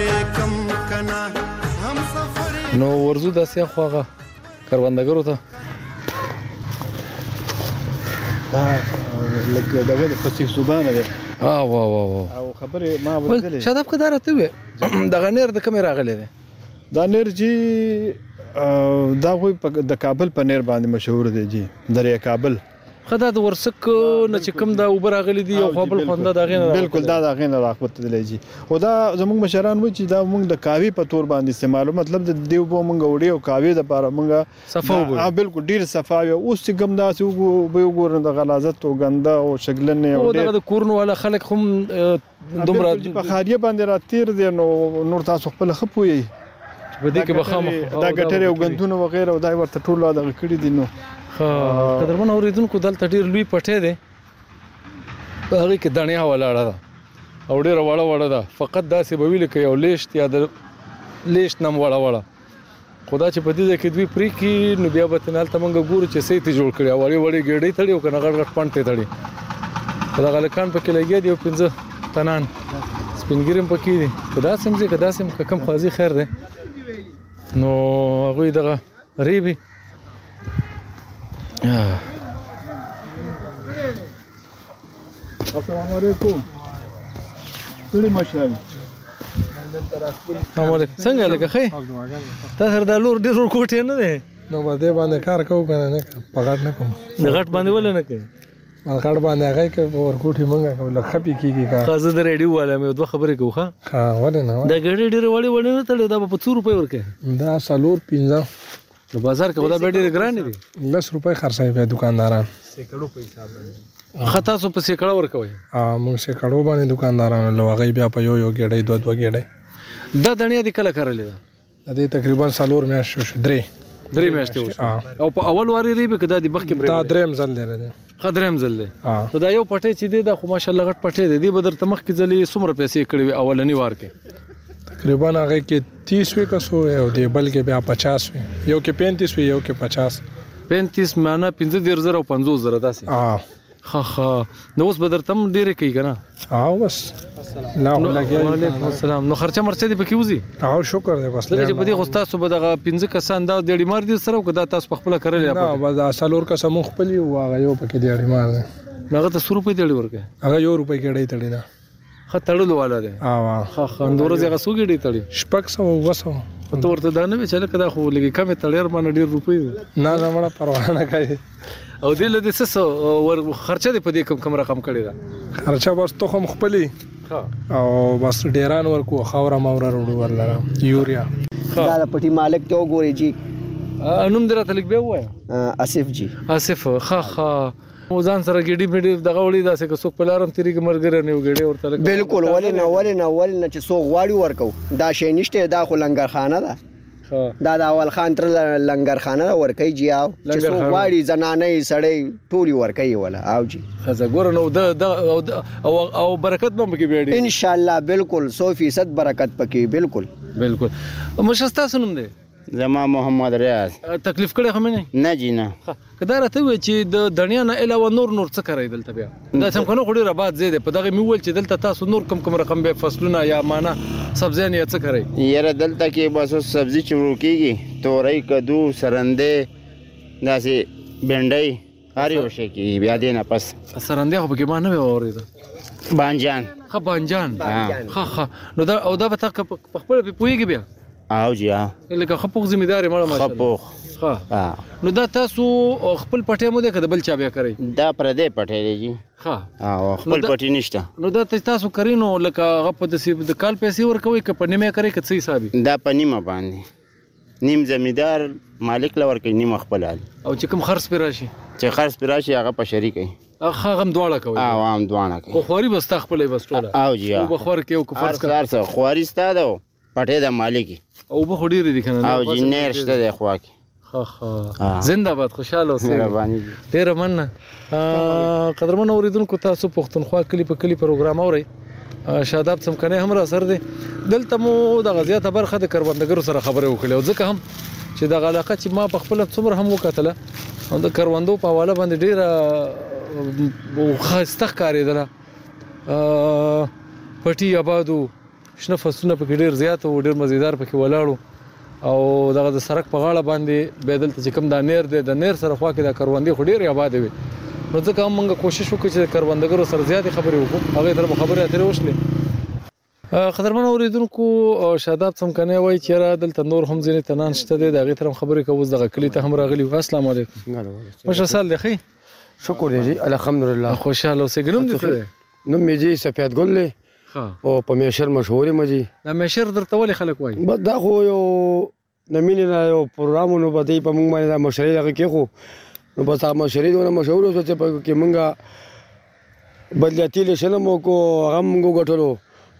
نو ورزو داسې خواغه کروندګرو ته لکه دغه د فصیح صوبان دی ها وا وا وا او خبره ما ورزلې شاداب کدار ته وې دغه نیر د کوم راغلې ده دا نیر جی دا خو د کابل په نیر باندې مشهور دی جی درې کابل خه دا د ورسک نه چې کوم دا اوبه راغلي دي یو خوا بل خوا دا د هغې نه راوتلی بالکل دا د هغې نه راوتلی جي او دا زموږ مشران وایي چې دا موږ د کاوې په تور باندې استعمالو مطلب د دې اوبه موږ وړې او کاوې دپاره موږ صفا اوبه وي بالکل ډېر صفا وي اوس چې کوم داسې اوبه وګورو نو د غلاظت او ګنده او شګلنې او ډېر او دغه د کورونو والا خلک هم دومره چې په خاریه باندې را تیر دي نو نور تاسو خپل خپ وي په دې کې به خام دا ګټره او غندونه و غیره او دا ورته ټول دا کړی دي نو قدرمن اوریدونکو دلته ډیر لوی پټه دي هغه کې دنیا ولاړه ده او ډیر وړه وړه ده فقط دا سی به ویل کې یو لیشت یا د لیشت نم وړه وړه خو دا چې په دې ځای کې دوی پرې کړي نو بیا به ترې هلته موږ ګورو چې څه یې ترې جوړ کړي او وړې وړې ګېډۍ تړي او که نه غټ غټ پنډ ترې تړي خو دغه هلکان پکې لګیا دي او پنځه تنان سپین ږیري هم پکې دي که داسې هم ځي که داسې هم که کوم قاضي خیر دی نو هغوی دغه ریبي السلام علیکم ټول مشران امر څنګه لکه خې تا سره دا لور ډېر کوټه نه ده نو په دې باندې کار کوو کنه نه په غټ نه کوم د غټ باندې ول نه کوي په غټ باندې هغه کې ور کوټه مونږه کوو لکه پی کیږي کار خازه د ریډیو والا مې دوه خبرې کوو ها ها ولې نه دا ګړې ډېر وړې وړې نه تړې دا په 2 روپۍ ورکه دا سالور 15 نو بازار کې خدا به ډېر ګران دي لس روپۍ خرڅوي بیا دکانداران سیکړو په حساب باندې خه تاسو په سیکړه ورکوي ها موږ سیکړو باندې دکانداران له هغه بیا په یو یو ګډې دوه دوه ګډې دا دنیا د کله کرلې ده د دې تقریبا څلور میاشتې شو درې درې میاشتې او په اول واري ریبه کدا د بخ کې دا دریم ځل دی دا دریم ځل دی خو دا یو پټی چې دی دا خو ماشاءالله غټ پټی دی دی به درته مخکې ځلې څومره پیسې کړې وي اولنی وار کې تقریبا هغه کې 30 وی کسو او دی بل کې بیا 50 وی یو کې 35 وی یو کې 50 35 معنا 15000 او 50000 داسې ها ها نو اوس به درته ډېر کوي کنه او بس لا خو لګیا یو. وعلیکم السلام نو خرچه مرچه دې پکې وځي او شکر دی بس ځکه چې په دې خو ستاسو به دغه پنځه کسان دا د اړیمار دي سره او که دا تاسو په خپله کرلې نه راپاتې بس دا څلور کسه مونږ خپل یو او هغه یو پکې دی اړیمار دی نو هغه ته څو روپۍ دې اړې ورکوي هغه یو روپۍ کې ډی تړي ده ښه تړلو والا دی او هغه ښه ښه نو ورځې هغه څو ګېډې تړي شپږ سوه اووه سوه خو ته ورته دا نه وایې چې هلکه دا خو لږې کمې تړې ارمانه ډېر روپۍ دي نه نه مړه پروا نه کوي او دې لدې څه څه ور خرچه دې په دې کم کم رقم کړی دا خرچه بس تخم خپلی او بس ډیران ورکو خاور ماور وروړو ورلره یوریا دا د پټي مالک ته وګوري جی نوم درته لیک به وای اسف جی اسف خا خا ځان سره ګډي بډي دغه وړي داسې که څوک پلارم تیری کې مرګره نه وګړي ورته بالکل ولې نه ولې نه ولې نه چې څوک غواړي ورکو دا شی نشته دا خو لنګرخانه ده دا د اول خان تر لنګرخانه ورکي جی او چې څو غواړي زنانه سړی ټولي ورکي ولا او جی خزه ګور نو د او او برکت به پکې بیړي ان شاء الله بالکل 100% برکت پکې بالکل بالکل مشستا سنم دی زما محمد ریاض تکلیف کړی خو مې نه نه جی نه که دا راته ووایې چې د دڼیا نه علاوه نور نور څه کرئ دلته بیا دا څمکنه خو ډېر اباد ځای دی په دغه مې وویل چې دلته تاسو نور کوم کوم رقم بیا فصلونه یا مانه سبزیان یا څه کرئ یاره دلته کې بس اوس سبزي چې ورو کېږي تورۍ کدو سرندې داسې بنډۍ هر یو شی کېږي بیا دې نه پس سرندې خو پکې ما نه وې واورېده بانجان ښه بانجان ښه ښه نو دا او دا به تا په خپله پوهېږي بیا او جی ها لکه خپوخ ذمہ دار مړه ماشاءالله خپوخ ها نو دا تاسو خپل پټه مو ده کده بل چا بیا کوي دا پر دې پټه دی جی ها او خپل پټی نشته نو دا تاسو کرینو لکه غ په د سیب د کال پیسې ورکوي ک په نیمه کوي ک څه حساب دا په نیمه باندې نیم زمیدار مالک لور کوي نیم خپل او چې کوم خرڅ پر راشي چې خرڅ پر راشي هغه په شریک کوي اخا غم دواړه کوي او هم دواړه کوي خو خوري بس تخپلې بس ټوله او جی او بخور کې او کفر سره خواري ستاده پټې د مالک او به خډيري دي کنه او جنیر شته د خوا کې زنده باد خوشاله اوسئ ډیره مننه قدرمن اوریدونکو تاسو پښتونخوا کلی په کلی پروګرام اورئ شاداب څمکنه هم را سر دی دلته مو د غزياته برخه د کروندګرو سره خبرې وکړې او ځکه هم چې د علاقه چې ما په خپل څومره هم وکتله د کروندو په حواله باندې ډیره خسته ښکارېدله پټي آبادو شنه فصلونه پکې ډېر زیات وو، ډېر مزیدار پکې ولاړ وو او دغه د سرک په غاړه باندې بیا دلته چې کوم دا نیر دی، د نیر سره خوا کې دا کروندې خو ډېرې ابادې وې، نو ځکه هم موږ کوشش وکړ چې د کروندګرو سره زیاتې خبرې وکړو، هغوی سره مو خبرې اترې وشلې. قدرمنو اورېدونکو! شاداب څمکنی وايي چې یاره دلته نور هم ځینې تنان شته دی، د هغوی سره هم خبرې کوو، اوس دغه کلي ته هم راغلي یو. اسلام علیکم! مشره څه حال دی، ښه یې؟ شکر دی جي الحمدالله. خوشحاله اوسېږئ، نوم دې څه دی؟ نوم مې جي سفیدګل دی. ښه. او په ميشر مشهور يمه جي. دا ميشر درته ولې خلک وايي؟ بس دا خو يو د مينې نه يو پروګرام و نو په دې په موږ باندې دا مشرۍ دغه کېښو نو بس هغه مشرۍ دونه مشهوره شوه چې په کې موږ بدلياتي الېکشن هم وکړو هغه هم موږ وګټلو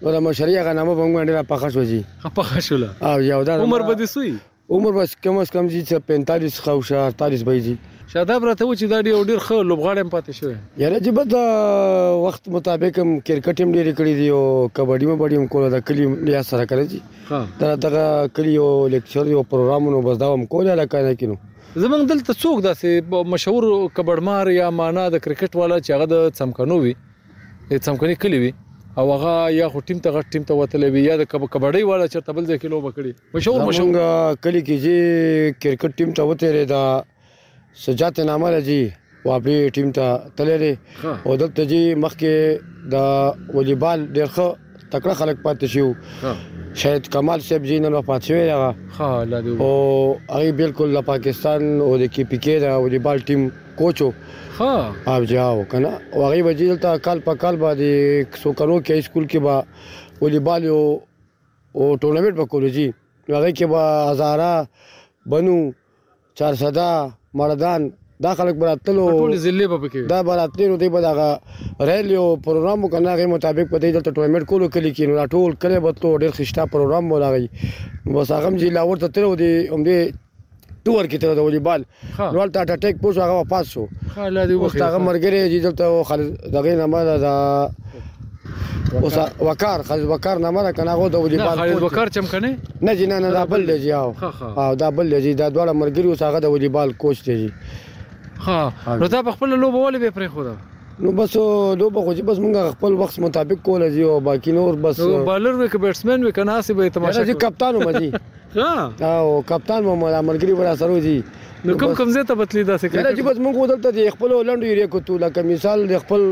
نو د مشرۍ هغه نامه په موږ باندې ډېره پخه شوه جي. ښه پخه شوله. او يو دا عمر به دې څو وي؟ عمر بس کم از کم جی څه 45 څخه او شه 48 به جی شاداب راته و چې دا ډیر ډیر ښه لوبغاړی هم پاتې شوی یاره جی بد وخت مطابق هم کرکټ هم ډیر کړی دی او کبډی مې بډی هم کوله د کلی یا سره کړی جی دا دغه کلی یو لیکچر یو پروګرام نو بس دا هم کوله لکه نه کینو زمونږ دلته څوک داسې مشهور کبډمار یا معنا د کرکټ والا چې هغه د څمکنو وي د څمکني کلی وي او هغه یا خو ټیم ته غټ ټیم ته وتلی وي یا د کبډۍ والا چېرته بل ځای کې لوبه کړې مشهور مشهور زمونږ کلی کې جی کرکټ ټیم ته وتیرې دا سجات نامه ده جی واپی ټیم ته تللی دی او دلته جی مخکې د والیبال ډېر ښه تکړه خلک پاتې شي شاید کمال صاحب جی نن وفات شوی هغه ها الله دې او هغه بالکل د پاکستان او د کی پی کې د والیبال ټیم کوچو ها اپ جاو کنه او هغه وجیدل ته کال په کال باندې سو کرو کې سکول کې با والیبال یو او ټورنمنټ به کولو جی نو هغه کې به هزاره بنو چارسده مردان دا خلک براتلو ټول ضلع به پکې دا براتلې نو دوی به دغه ریلی او پروګرام وکړ هغه مطابق په دې دلته ټورنمنټ کولو کلی کې نو ټول کلی به تلو ډېر خشته پروګرام ولاغی بس هغه هم چې لاور ته تلو دی هم دې تو ورکې ته د والیبال ها. نو هلته هارټ اټیک پوسو هغه وفات شو ښه الله دې اوس وبخښي هغه مرګري چې دلته و خالد دغه نامه ده دا اوس وقار خالد وقار نامه ده کنه هغه د نه والیبال خالد کوچ دی. وقار چم کنه نه جی نه نه دا بل دی جی او ښه، ښه. او دا بل دی جی دا دواړه مرګري اوس هغه د والیبال کوچ دی جی ها ها. نو تا په خپل لوبه ولې به پرې خو دا نو بس او لوبه خو چې بس مونږ خپل وخت مطابق کوله جی او باقی نور بس نو بالر وې که بیټسمن وې کنه اسی به یې تماشا یاره جی کوله؟ کپتان وم جی ها او کپتان مو ملا ملګری ورا سره دي نو کوم کوم ځای ته بتلی داسې کوي یاره چې بس موږ دلته د خپل لنډو یې کوتو لکه مثال د خپل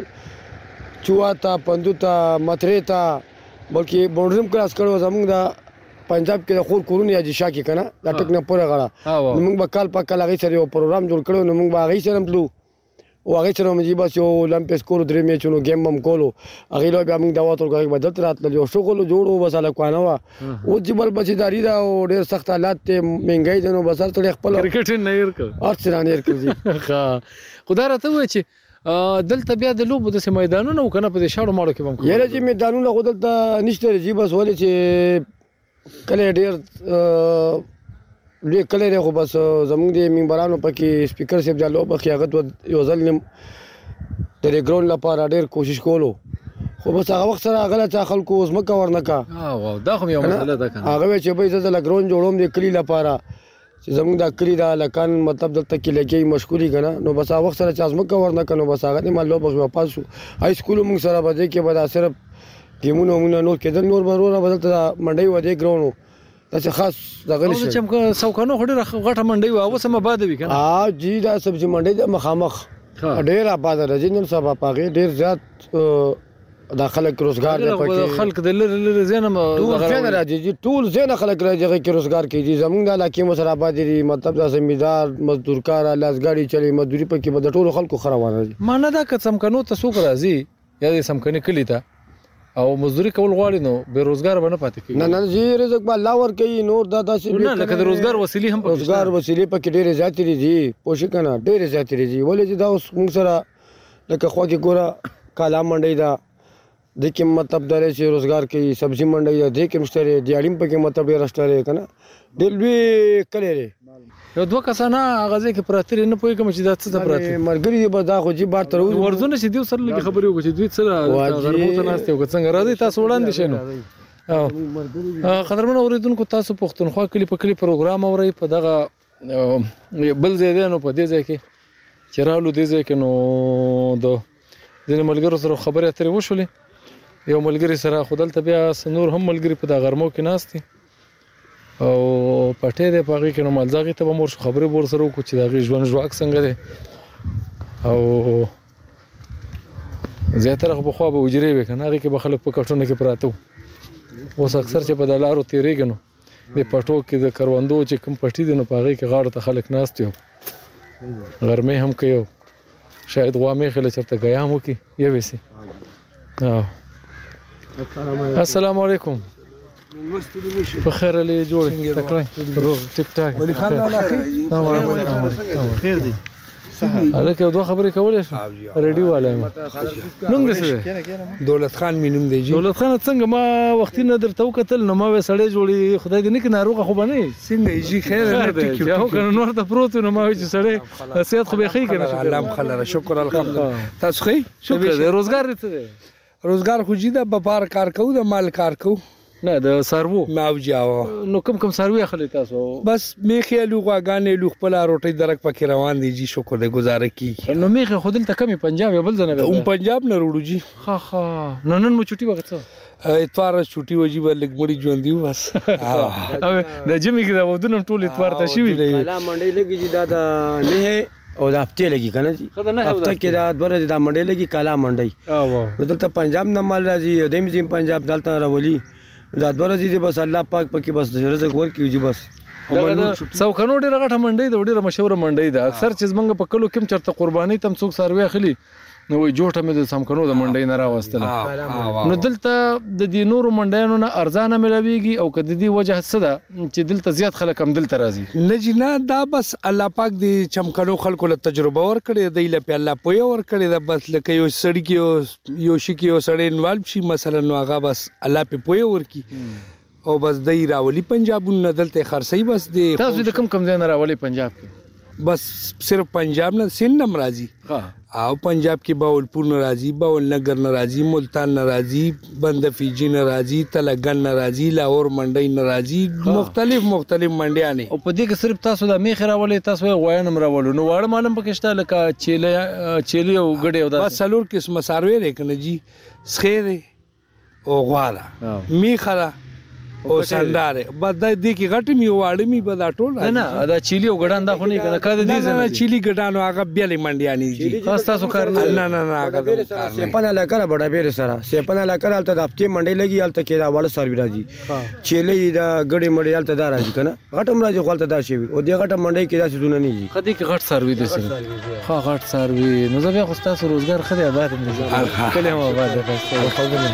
چواتا پندوتا متریتا بلکې بونډرم کلاس کړو زمونږ د پنجاب کې د خور کورونه یادې شا کې کنه دا ټک نه پوره غړه موږ به کال په کال هغه سره یو پروګرام جوړ کړو نو موږ به هغه سره تلو او هغه سره موږ بس یو لمپس کولو درې میچونو ګیم هم کولو هغه له بیا موږ دا وته ورکړ به دلته راتل یو شغل جوړو بس له کوانه وا او چې بل بچی داری دا او ډیر سخت حالات ته منګای دنو بس تر خپل کرکټ نه ير کړ هر څه نه ير کړ ښه خدا راته و چې دلته بیا د لوبو د میدانونو کنه په دې شاړو ماړو کې بم یره چې میدانونه خو دلته نشته جی بس ولې چې کلی ډیر لوی کلی دی خو بس زمونږ د ممبرانو پکې سپیکر صاحب جالو بخي هغه دوه یو ځل نیم د ریګراوند لپاره ډیر کوشش کولو خو بس هغه وخت سره هغه چا خلکو اوس مکه ورنکا هغه وای چې به زه د لګرون جوړوم د کلی لپاره چې زموږ دا کلی دا لکان مطلب دلته کې لکې مشکوري کنه نو بس هغه سره چې ازمکه ورنه کنو بس هغه دې مالو بس واپس شو هاي سکول موږ سره بده کې بدا صرف ګیمونه موږ نور کېدل نور برونه بدلته منډي ودې ګرونو داسې خاص دغه نشي چې موږ سوکانو خډه غټه منډي واو سم باد وی کنه ها جی دا سبزی منډي د مخامخ ډیر آباد راځي نن سبا پاغه ډیر زیات دا خلک روزګار دی پکې خلک د لری لری زینه ټول زینه راځي چې ټول زینه خلک راځي هغه کې روزګار کیږي زمونږ د علاقې مو سره آباد دي مطلب دا زمیندار مزدورکار لاسګاډي چلی مزدوري پکې به د ټولو خلکو خره وانه دي معنی دا که څمکنو ته څوک راځي یا د څمکنې کلی ته او مزدوري کول غواړي نو به روزګار باندې پاتې کیږي نه نه زی رزق به الله ور کوي نور دا داسې نه لکه د روزګار وسیلې هم روزګار وسیلې پکې ډېرې زیاتې دي پوښښ کنه ډېرې زیاتې دي ولې چې دا اوس موږ سره لکه خوا کې ګوره کالا منډۍ ده دې کې مطلب دا دی چې روزګار کوي سبزي منډۍ ده دې کې هم شته دی د اړیم پکې مطلب ډېره شته دی که نه ډېر لوی کلی دی یو دوه کسان هغه ځای کې پراته دي نه پوهېږم چې دا څه ته پراته دي ملګري دي بس دا خو جي بار تر اوسه ورځونه چې دوی سره لږې خبرې وکړو چې دوی څه غرمو ته ناست دي او که څنګه راځئ تاسو وړاندې شئ نو قدرمن اوریدونکو تاسو پښتونخوا کلی په کلی پروګرام اورئ په دغه بل ځای دی نو په دې ځای کې چې رالو دې ځای کې نو د ځینې ملګرو سره خبرې اترې وشولې یو ملګری سره خو دلته بیا نور هم ملګري په دا غرمو کې ناست دي او پټې دی په هغې کې نو مالزاغې ته به مور شو خبرې به ورسره وکړو چې د هغې ژوند ژواک څنګه دی او زیاتره خو پخوا به حجرې وې که نه هغې کې به خلک په کټونو کې پراته وو اوس اکثر چې په دا لارو تېرېږي نو دې پټو کې د کروندو چې کوم پټي دي نو په هغې کې غاړو ته خلک ناست یو غرمې هم کوي او شاید غوا مېښې له چېرته ګیام وکړي یوې سي السلام علیکم په خیر لې جوړ تکړه روغ ټیک ټاک خیر دی هلکه یو دوه خبرې کولی شم ریډي والا یم نوم دې څه دی دولت خان مې نوم دی جی دولت خان څنګه ما وختي نه درته وکتل نو ما وې سړی جوړې خدای دې نه کې ناروغه خو به نه څنګه یې جی خیر نه دی چې هو کنه نور ته پروت نو ما وې چې سړی صحت خو به ښه کنه الله مخلره شکر الحمدلله تاسو ښه شکر دې روزګار دې څه دی روزګار خو جی ده بپار کار کوو ده مال کار کوو. نه د څاروو. ناوجاوه. نو کوم کوم څاروي اخلي تاسو. بس ميښې الو غواګانې الو خپله روټۍ درک پکې روان دی جي شکر دی ګزاره کيږي. نو ميښې خو دلته کمې پنجاب يا بل ځای نه بيا. هم پنجاب نه روړو جي. ښه ښه نو نن مو چوټي وکړه څه. اتوار ورځ چوټي وه جي لږ مړي ژوندي وو بس. د جمعې کي دا ودونه هم ټول اتوار ته شوي. بلا منډۍ لګي جي دا د ميښې. او دا هفته لګي کنه جی هفته کې دا دوه ورځې دا منډې لګي کالا منډي نو دلته پنجاب نه مال راځي او دیم زم پنجاب دلته راولي دا دوه ورځې دي بس الله پاک پکې بس رزق ورکړي جی بس څوکنو ډیره غټه منډي ده ډیره مشهوره منډي ده اکثر چې زمونږ په کلو کې چرته قرباني تم څوک سروي اخلي نو وای جوټه مې د څمکنو د منډۍ نه راوستله نو دلته د دې نورو منډیانو نه ارزانه ملاویږي او کدی دی وجه څه ده چې دلته زیات خلک هم دلته راځي لجنا دا بس الله پاک دی چمکنو خلکو له تجربه ور کړی دی له په الله پوی ور کړی دا بس لکه یو سړی کې یو شي کې یو سړی انوالو شي مثلا نو هغه بس الله په پوی ور کی او بس دی راولی پنجابون نه دلته خرڅی بس دی. تاسو د کوم کوم ځای نه راولی پنجاب کې. بس صرف پنجاب نه سند هم راځي او پنجاب کې باولپور نه راځي باول نګر نه راځي ملتان نه راځي بند فیجی نه راځي تلګن نه راځي لاهور منډي نه راځي مختلف مختلف منډیا نه او په دې کې صرف تاسو د میخ راولې تاسو غوایان هم راولو نو واړه معلوم پکې شته لکه چیلې چیلې او ګډې او دا بس څلور قسمه ساروی لري کنه جی سخیره او غوا ده میخه ده او سندار بس دا دې کې غټ می واړ می به دا ټول نه دا چيلي او ګډان دا خو نه کنه کار دې نه نه چيلي ګډان هغه بیل منډیا نه دي تاسو سو کار نه نه نه هغه سپن علاقه بڑا بیر سره سپن علاقه حالت د هفته منډي لګي حالت کې دا وړ سر راځي چیلې دي دا ګړې مړې هلته دا راځي کنه غټ هم راځي خو هلته دا شی وي او دې غټه منډۍ کې داسې څونه نه دي خدي کې غټ څاروي دي سره خو غټ څاروي نو زه بیا خو ستاسو روزګار خدي آباد دي کله هم آباد دي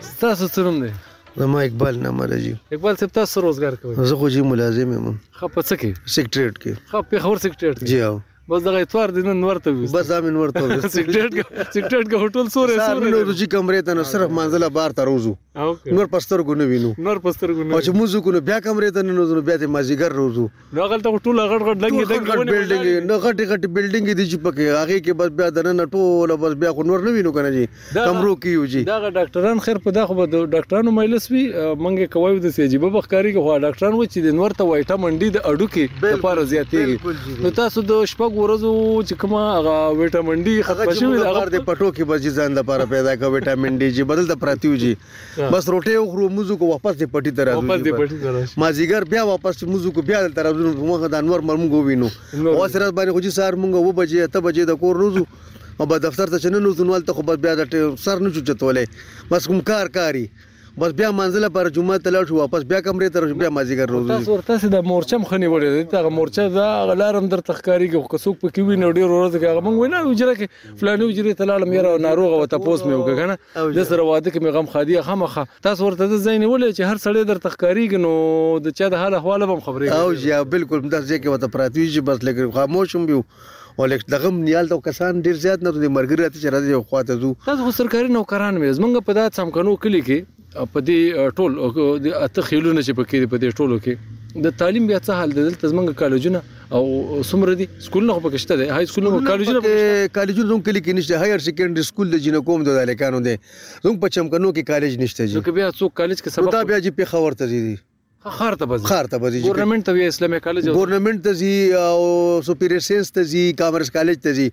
ستاسو څه نوم دی زما اقبال نامه راځي اقبال صاحب تاسو څه روزګار کوئ زه خو جی ملازم یم ښه په څه کې سیکریټریټ کې ښه پېښور سیکریټریټ کې جی او بس دغه اتوار دین نن ورته وي بس دا من ورته وي سیکریټ سیکریټ کې هوټل سورې سورې نو روزي کمرې ته نو صرف منځله بار ته روزو نور پستر کو نه وینو نور پستر کو نه او چې موږ کو نه بیا کمرې ته نه نو بیا ته مازیګر روزو نو هغلته خو ټوله غټ غټ دنګې دنګې ونې بلډنګ نه غټې غټې بلډنګ دي چې پکې هغه کې بس بیا دننه ټوله بس بیا خو نور نه وینو کنه جی کمرو کې یو جی دا ډاکټران خیر په دا خو به ډاکټرانو مجلس وی منګه کوي د سیجی به بخکاری کې خو ډاکټران و چې د نور ته وایټا منډي د اډو کې لپاره زیاتېږي نو تاسو د شپږ ورځو چې کومه هغه ویټامین ډي ختم شوی هغه د پټو کې بس ځان لپاره پیدا کوي ویټامین ډي چې بدل ته پراتیو جی بس روټې وخورو موزو کو واپس دې پټي ته راځو واپس دې پټي ته راځو مازیګر بیا واپس موزو کو بیا دلته راځو په مخه د انور مرمو کو وینو او سره باندې خو چې سار مونږ و بجې ته بجې د کور روزو او به دفتر ته چنن وځو نو ته خو بیا د سر نه چوچتولې بس کوم کار کاری بس بیا منزل پر جمعه ته لاړ شو واپس بیا کمرې ته بیا مازیګر روزو تاسو ورته سي د مورچم خني وړي دا مورچه دا غلارم در تخکاری کې خو څوک پکې ویني ډیر ورځ کې هغه مونږ وینه وجره کې فلاني حجرې ته لاړم یاره او ناروغه و تپوس مې وکړ کنه د سره واده کې مې غم خادیه خامخه تاسو ورته د ځای نیولې چې هر سړی درته ښکاریږي نو د چا د حال احوال به هم خبرې او جی بالکل همدا ځای کې وته پراتی وي چې بس لګ خاموش هم یو ولکه دغه نیال ته کسان ډیر زیات نه دي مرګ راته چې راځي خواته ځو تاسو سرکاري نوکران وې زمونږ په دات سم کنو کلی کې په دې ټول د اته خېلونه چې پکې په دې ټولو کې د تعلیم بیا څه حال دی دلته زمونږ کالجونه او څومره دي سکولونه خو پکې شته دی های سکولونه او کالجونه پکې شته کالجونه زموږ کلی کې نشته هایر سیکنډري سکول د جنو کوم د هلکانو دی زموږ په چمکنو کې کالج نشته جی نو که بیا څوک کالج کې سبق دا بیا جی پیښور ته ځي ښار ته بځي ښار ته بځي ګورنمنت ته وی اسلامي کالج ګورنمنت ته زی او سپیریئر ساينس ته زی کامرس کالج ته زی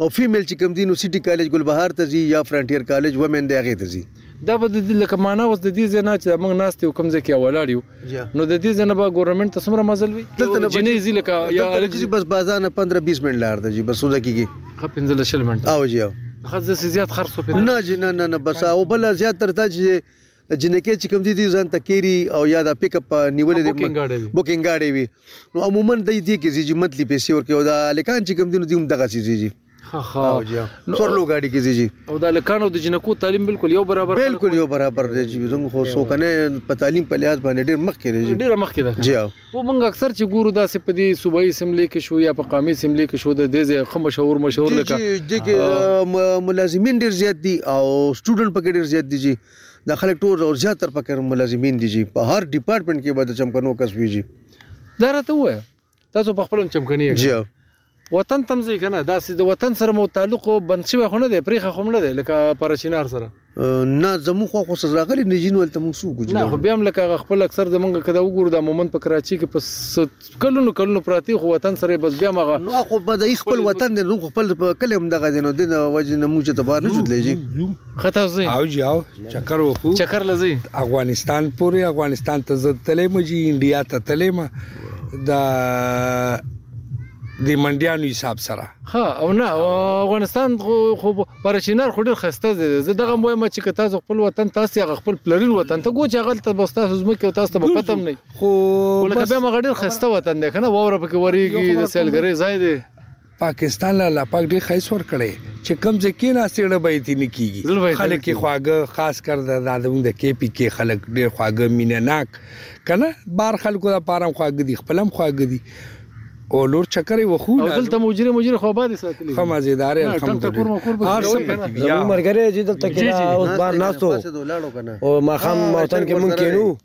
او فیمیل چې کوم دي نو سيټي کالج ګلبهار ته زی یا فرانټیر کالج ومن دی هغه ته زی دا به د دې لکه معنا اوس د دې ځای نه چې موږ ناست یو کوم ځای کې ولاړ یو نو د دې ځای نه به ګورنمنټ ته څومره مزل وي دلته نه جنې ځي لکه یا الکسي بس بازار نه 15 20 منټ لار ده جی بس وځه کېږي خو 15 شل منټ او جی خو زه زیات خرڅ په نه جی نه نه نه بس او بل زیات تر تا چې دا جنکې چې کوم دي دي ځان ته کیری او یا دا پیک اپ نیولې دي بوکینګ ګاډي وي نو عموما د دې کې زیږي منتلی پیسې ورکې او دا لکان چې کوم دي نو دي هم دغه سي زیږي ها ها څور لو ګاډي کې زیږي او دا لکان او د جنکو تعلیم بالکل یو برابر بالکل یو برابر دی چې زموږ خو سو کنه په تعلیم په لحاظ باندې ډیر مخ کې دی ډیر مخ کې ده جی او موږ اکثر چې ګورو دا سپ دي صوبایي سملې کې شو یا په قامي سملې کې شو د دې خمه شاور مشهور لکه جی جی ملازمین ډیر زیات دي او سټوډنټ پکې ډیر زیات دي جی دا خلک ټول او زیات تر فقر ملازمین دي جی په هر ډیپارټمنټ کې به د چمکنو کس وی جی. دا راته ووایه تاسو په خپل هم چمکني یې جی کنه وطن تم ځئ کنه داسې د وطن سره مو تعلق بند شوی خو نه دی پریښه خو هم نه دی لکه پر چینار سره نه زموږ خو خو سزاغلي نجین ول ته موږ سو کوجی نه خو بیا هم لکه هغه خپل اکثر زمونږ کدا وګورو دا مومن په کراچي کې په کلونو کلونو پراتی خو وطن سره بس بیا مغه. نو خو به دای خپل وطن دی نو خپل په کلی هم دغه دی نو دین وجه نه موږ ته بهر نه شو تلای جی. خطا زی. او جی او چکر وکو. چکر له زی. افغانستان پوری افغانستان ته زد تلی مه جی انډیا ته تلی مه دا د منډیانو حساب سره ها او نه افغانستان خو پر چینار خو ډیر خسته دي زه دغه وایم چې که تاسو خپل وطن تاسو هغه خپل پلرین وطن ته ګوچ هغه ته بس تاسو زموږ کې تاسو ته پته نه خو ولکه به مغه ډیر خسته وطن دی کنه ووره پکې وریږي د سیلګری ځای دی پاکستان له الله پاک ډیر خیس ور کړي چې کم ځکه نه سیړه به یې نه کیږي خلک یې خواګه خاص کر د دادوم د کې پی کې خلک ډیر خواګه مینناک کنه بار خلکو د پاره خواګه دي خپلم خواګه دي او لور چکرې وخو او دلته مجری مجری خو باندې ساتلی خو مزیدار الحمدلله هر څه پکې بیا مرګره چې دلته کې اوس بار ناستو او ما خام موتن کې مونږ کینو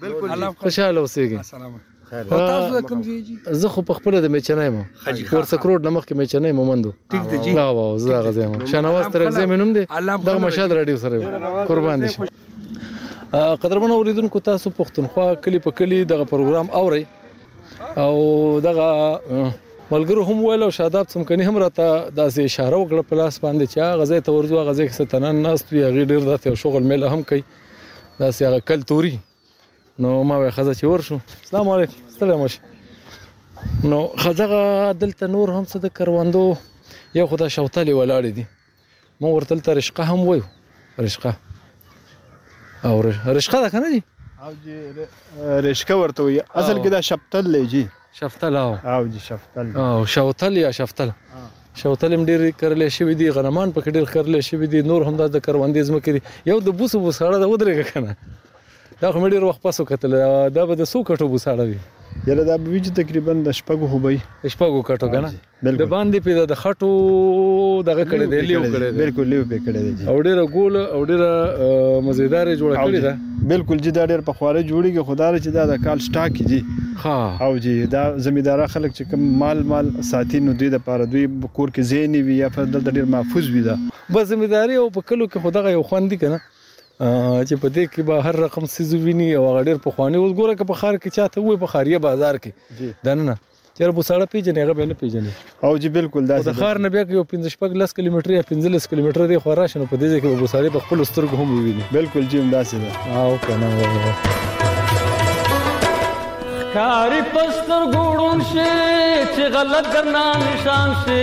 بالکل خوشاله اوسېږي السلام او تاسو د کوم ځای جی زه خو په خپل د میچنای مو ورڅ کروډ نمخ کې میچنای مو مندو ټیک دی جی لا واو زه غزه مو شنواز تر غزه مې نوم دی دغه مشال رادیو سره قربان دي قدرمن اوریدونکو تاسو پښتونخوا کلی په کلی دغه پروګرام اوري او دغه ملګرو هم ویل او شاداب څمکني هم راته داسې اشاره وکړه په لاس باندې چې غزې ته ورځو غزې کې ستنن ناست وي هغه ډیر داسې شغل مله هم کوي داسې هغه کلتوري نو ما وې خزه چې ورشو السلام علیکم ستړی مشي نو خزغه دلته نور هم څه د کروندو یو خدای شوتلې ولاړې دي مو ورته تل رشقه هم وایو رشقه او رشقه ده کنه جی او جی رشقه ورته وي اصل کې دا شپتل لې جی شفتل او او جی شفتل او شوتل یا شفتل شوتل هم ډیر کرلې شوی دی غنمان پکې ډیر کرلې شوی دی نور هم د کروندې زمکې دی یو د بوسو بوساړه د ودرېږه کنه دا خو مې ډیر وخت پسو کتل دا به د سو کټو بوساړه وي یره دا به چې تقریبا د شپږو هوبې شپږو کټو کنه د باندې پې د خټو دغه کړی دی لیو کړی دی بالکل لیو پې کړی دی او ډیره ګول او ډیره مزیدار جوړ کړی دی بالکل جی دا ډیر په خواره جوړیږي خدای چې دا د کال سټاک جی ها او جی دا زمیدارا خلک چې کوم مال مال ساتي نو دوی د پاره دوی کور کې زینې وي یا په دلته ډیر محفوظ وي دا بس زمیداری او په کلو کې خدغه یو خوند دی کنه چې په دې کې به هر رقم سيزو ویني او غډیر په خواني اوس ګوره که په خار کې چاته وې په خاریه بازار کې دنه چېرې به سړی پېژني هغه به نه پېژني او جی بالکل داسې د ښار نه بیا که یو پنځه شپږ لس کیلومتر یا پنځلس کیلومتر دی خو راشي نو په دې ځای کې به سړی په خپلو سترګو هم وویني بالکل جی همداسې ده او که نه کاری پستر ګوړون شي چې غلط درنا نشان شي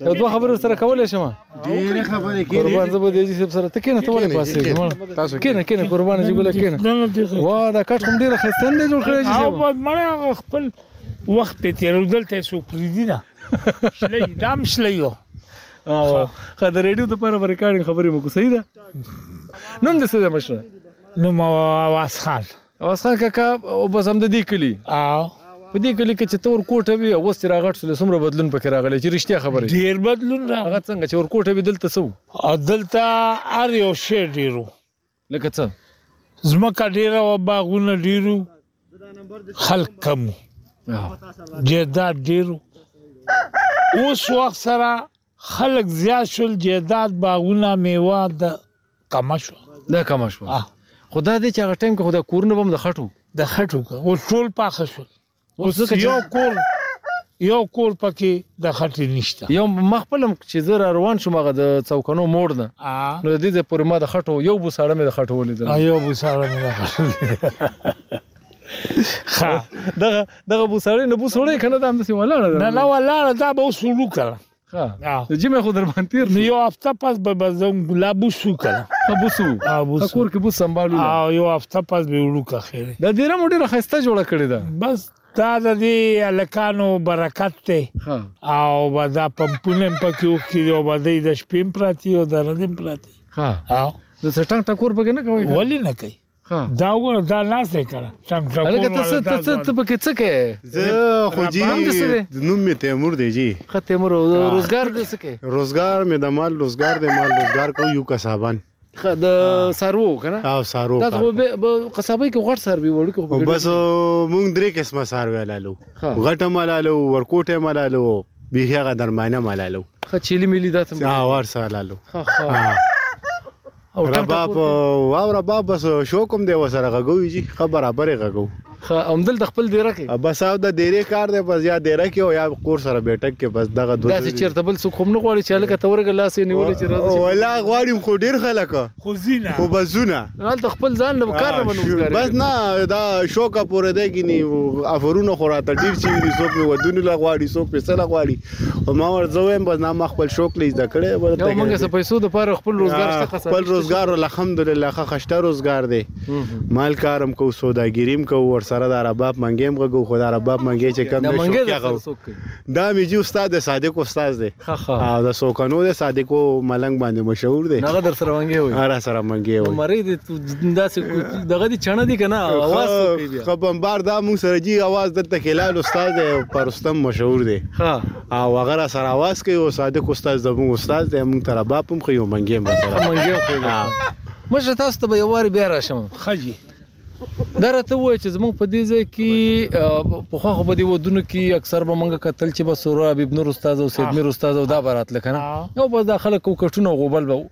یو دوه خبرې سره کولای شم ډېرې خبرې کېږي قربان زه به دې جی صاحب سره ته کېنه ته ولې پاسې تاسو کېنه کېنه قربان جی ګله کېنه وا دا کټ هم ډېر خسته نه جوړ کړی جی صاحب او مړه خپل وخت په تیر دلته سو پریدي نه شلې دام شلې یو او خا د ریډیو د پاره ریکارډینګ خبرې مو کو صحیح ده نوم د څه ده مشره نوم واس خان عوض خان کاکا او بس هم د دې کلي او په دې کلي کې چې تور کوټه وي او وستی راغټ سول څومره بدلون پکې راغلی چې رښتیا خبره ډیر بدلون راغلی هغه څنګه چې ور کوټه وي دلته سو او دلته ار یو شی ډیرو لکه څه زمکه ډیره او باغونه ډیرو خلک کم جیداد ډیرو اوس وخت سره خلک زیات شول جیداد باغونه میوه د کمه شو دا کمه شو خو دا دی چې هغه ټایم کې خو دا کورونه به هم د خټو د خټو اوس ټول پاخه شول اوس یو کور یو کور پکې د خټې نشته یو مخ پلم چې زه را روان شوم هغه د څوکنو موړ نه نو د دې پورې ما د خټو یو بوساړه مې د خټو ولیدل یو بوساړه مې د خټو ښه دغه دغه بوسړې نه بوسړې کنه دا همداسې ولاړه ده نه نه ولاړه دا به اوس وړو کنه ښه د جمعې خو در باندې تېر شو یو هفته پس به به زه لا بوسو کنه ښه بوسو ښه کور کې بوس سنبالو او یو هفته پس به وړو که خیر دا دیره مو ډېره ښایسته جوړه کړې ده بس دا د دې هلکانو برکت دی او به دا پمپونه هم پکې اوښتي دي او به دی د شپې هم پراتې او د ورځې هم پراتې ښه نو څه ټنګ ټکور پکې نه کوئ ولې نه کوي دا وګوره دا لاس دی کنه چمچا کول هلکه ته ته ته ته پکې څه کوې زه خو جی نوم مې تیمور دی جی ښه تیمور روزګار دې څه کوې روزګار مې د مال روزګار دی مال روزګار کو یو کسابان د سارو کنه او سارو دا خو به قصابې کې غټ ساروي وړو کې بس مونږ درې قسمه ساروي لالو غټه ملالو ورکوټه ملالو به هغه درمانه ملالو خه چيلي ملي داتم ها ور سره لالو ها ها او رباب واو رباب بس شو کوم دی وسره غږوي جی خه برابرې غږو خه اومدل د خپل دیره کې بس او د دیره کار دی بس یا دیره کې او یا کور سره بیٹک کې بس دغه دوه داسې چیرته بل څوک هم نه غواړي چې لکه تورګ لاس یې نیولې چې راځي ولا غواړم خو ډیر خلک خو زینه خو بزونه نو د خپل ځان له کار نه ونوځي بس نه دا شوکه پورې دی کې نه افرونه خو راته ډیر چې څوک ودونی لا غواړي څوک پیسې لا غواړي او ما ورته ویم بس ما خپل شوق لې زده کړې ورته یو موږ څه پیسو د پاره خپل روزګار څه خسته خپل روزګار الحمدلله ښه خشته روزګار دی مال کارم کو سوداګریم کو ور سره د رباب منګیم غو خو د رباب منګی چې کم نشو کېږي دا میجی استاد صادق استاد دی او د سوکنو د صادقو ملنګ باندې مشهور دی هغه در سره منګی وي هغه سره منګی وي دا څه دغه دي چڼه دي کنه اواز کوي بیا خو بمبار دا مو سره جی اواز دلته خلال استاد دی پرستم مشهور دی ها او هغه را سره اواز کوي او صادق استاد زموږ استاد دی موږ تر باب هم خو یو منګي هم سره منګي خو مشه تاسو ته به یو وار بیا راشم خجی دا راته وای چې زمونږ په دې ځای کې په خو په دې ودونو کې اکثر به مونږ کتل چې بس سورا حبیب نور استاد او سید میر استاد او دا برات لکنه نو بس دا خلک کوکټونه غوبل به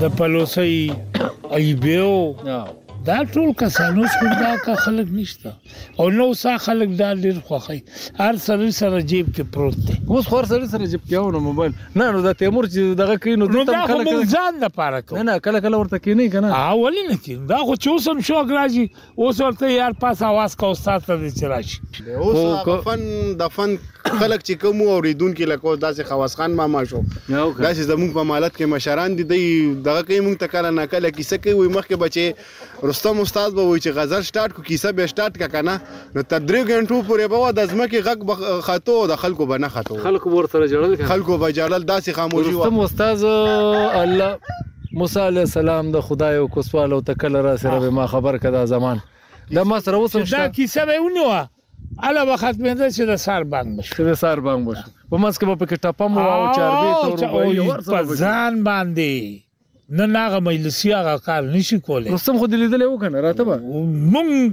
د پلوسي ایبیو دا ټول کسانو څخه دا کا خلک نشته او نو سا خلک دا ډیر خوخی هر سره سره جیب کې پروت دی اوس خور سره سره جیب کې ونه موبایل نه نو دا تیمور چې دغه کین نو دا خو مونږ ځان نه پاره کوو نه نه کله کله ورته کینې کنه اولین کې دا خو چوسم شو اګراجی اوس ورته یار پاس اواز کا استاد ته دې چې راشي دی اوس خو هغه که- فن د فن خلک چې کوم اوریدونکي لکه اوس داسې خواص خان ماما شو نه وکړه. داسې زموږ په مالت کې مشران دي دی دغه کوي موږ ته کله نه کله کیسه کوي وایي مخکې به چې رستم استاد به وایي چې غزل سټارټ کو کیسه به سټارټ کا کنه نو تر درې غنټو پورې به وه د ځمکې غږ به خطو او د خلکو به نه خطو خلکو ورته جړل کنه خلکو به جلال داسې خاموشي وه رستم استاد الله موسی علیه السلام د خدای او کوسوالو ته کله راسې ربه ما خبر که دا زمان د ما سره اوس هم شته دا کیسه به ونی وه اله به ختمېده چې د سار بانګ بشو چې د سار بانګ بشو په منځ کې به پکې ټپه مو او چاربې تور وبایي په ځان باندې نه ناغه مجلسي هغه کار نشي کولی رستم خو دې لیدلی و که نه راته به مونږ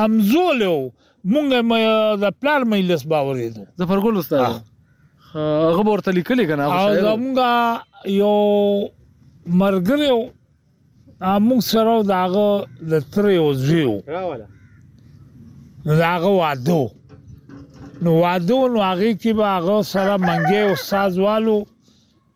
همزولی و مونږ ما د پلار مجلس باورېدو ظفرګل استاد هغه ورته لیکلې کنه هغه شاعر زمونږ یو مرګره موږ سره داغه د تر یو زیو راواله داغه وادو نو وادو نو هغه کې به هغه سره منګي استاد والو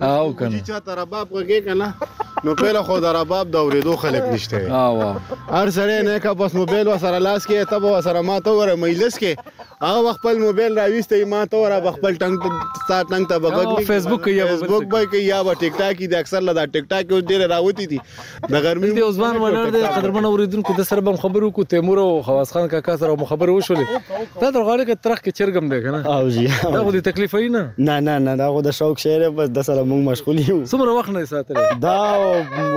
او کنه چې چاته رباب غږی کنه نو پیله خو د رباب د اوریدو خلک نشته او هر سړی نه کا بس موبایل وسره لاس کې ته به وسره ما ته وره مجلس کې او خپل موبایل راويسته ما ته وره خپل ټنګ ستا ټنګ ته بغږ فیسبوک یا فیسبوک به کې یا ټیک ټاک کې د اکثر لا ټیک ټاک کې ډیر راوتی دي د غرمې د عثمان ولاړ دی قدرمن اوریدونکو د سره بم خبرو کو تیمور او خواص خان کاکا سره مو خبرې وشولې دا د غاړې کې ترخ کې چرګم دی کنه او جی دا خو د تکلیف نه نه نه نه دا خو د شوق شعر بس د سره موږ مشغول یو څومره وخت نه ساتل دا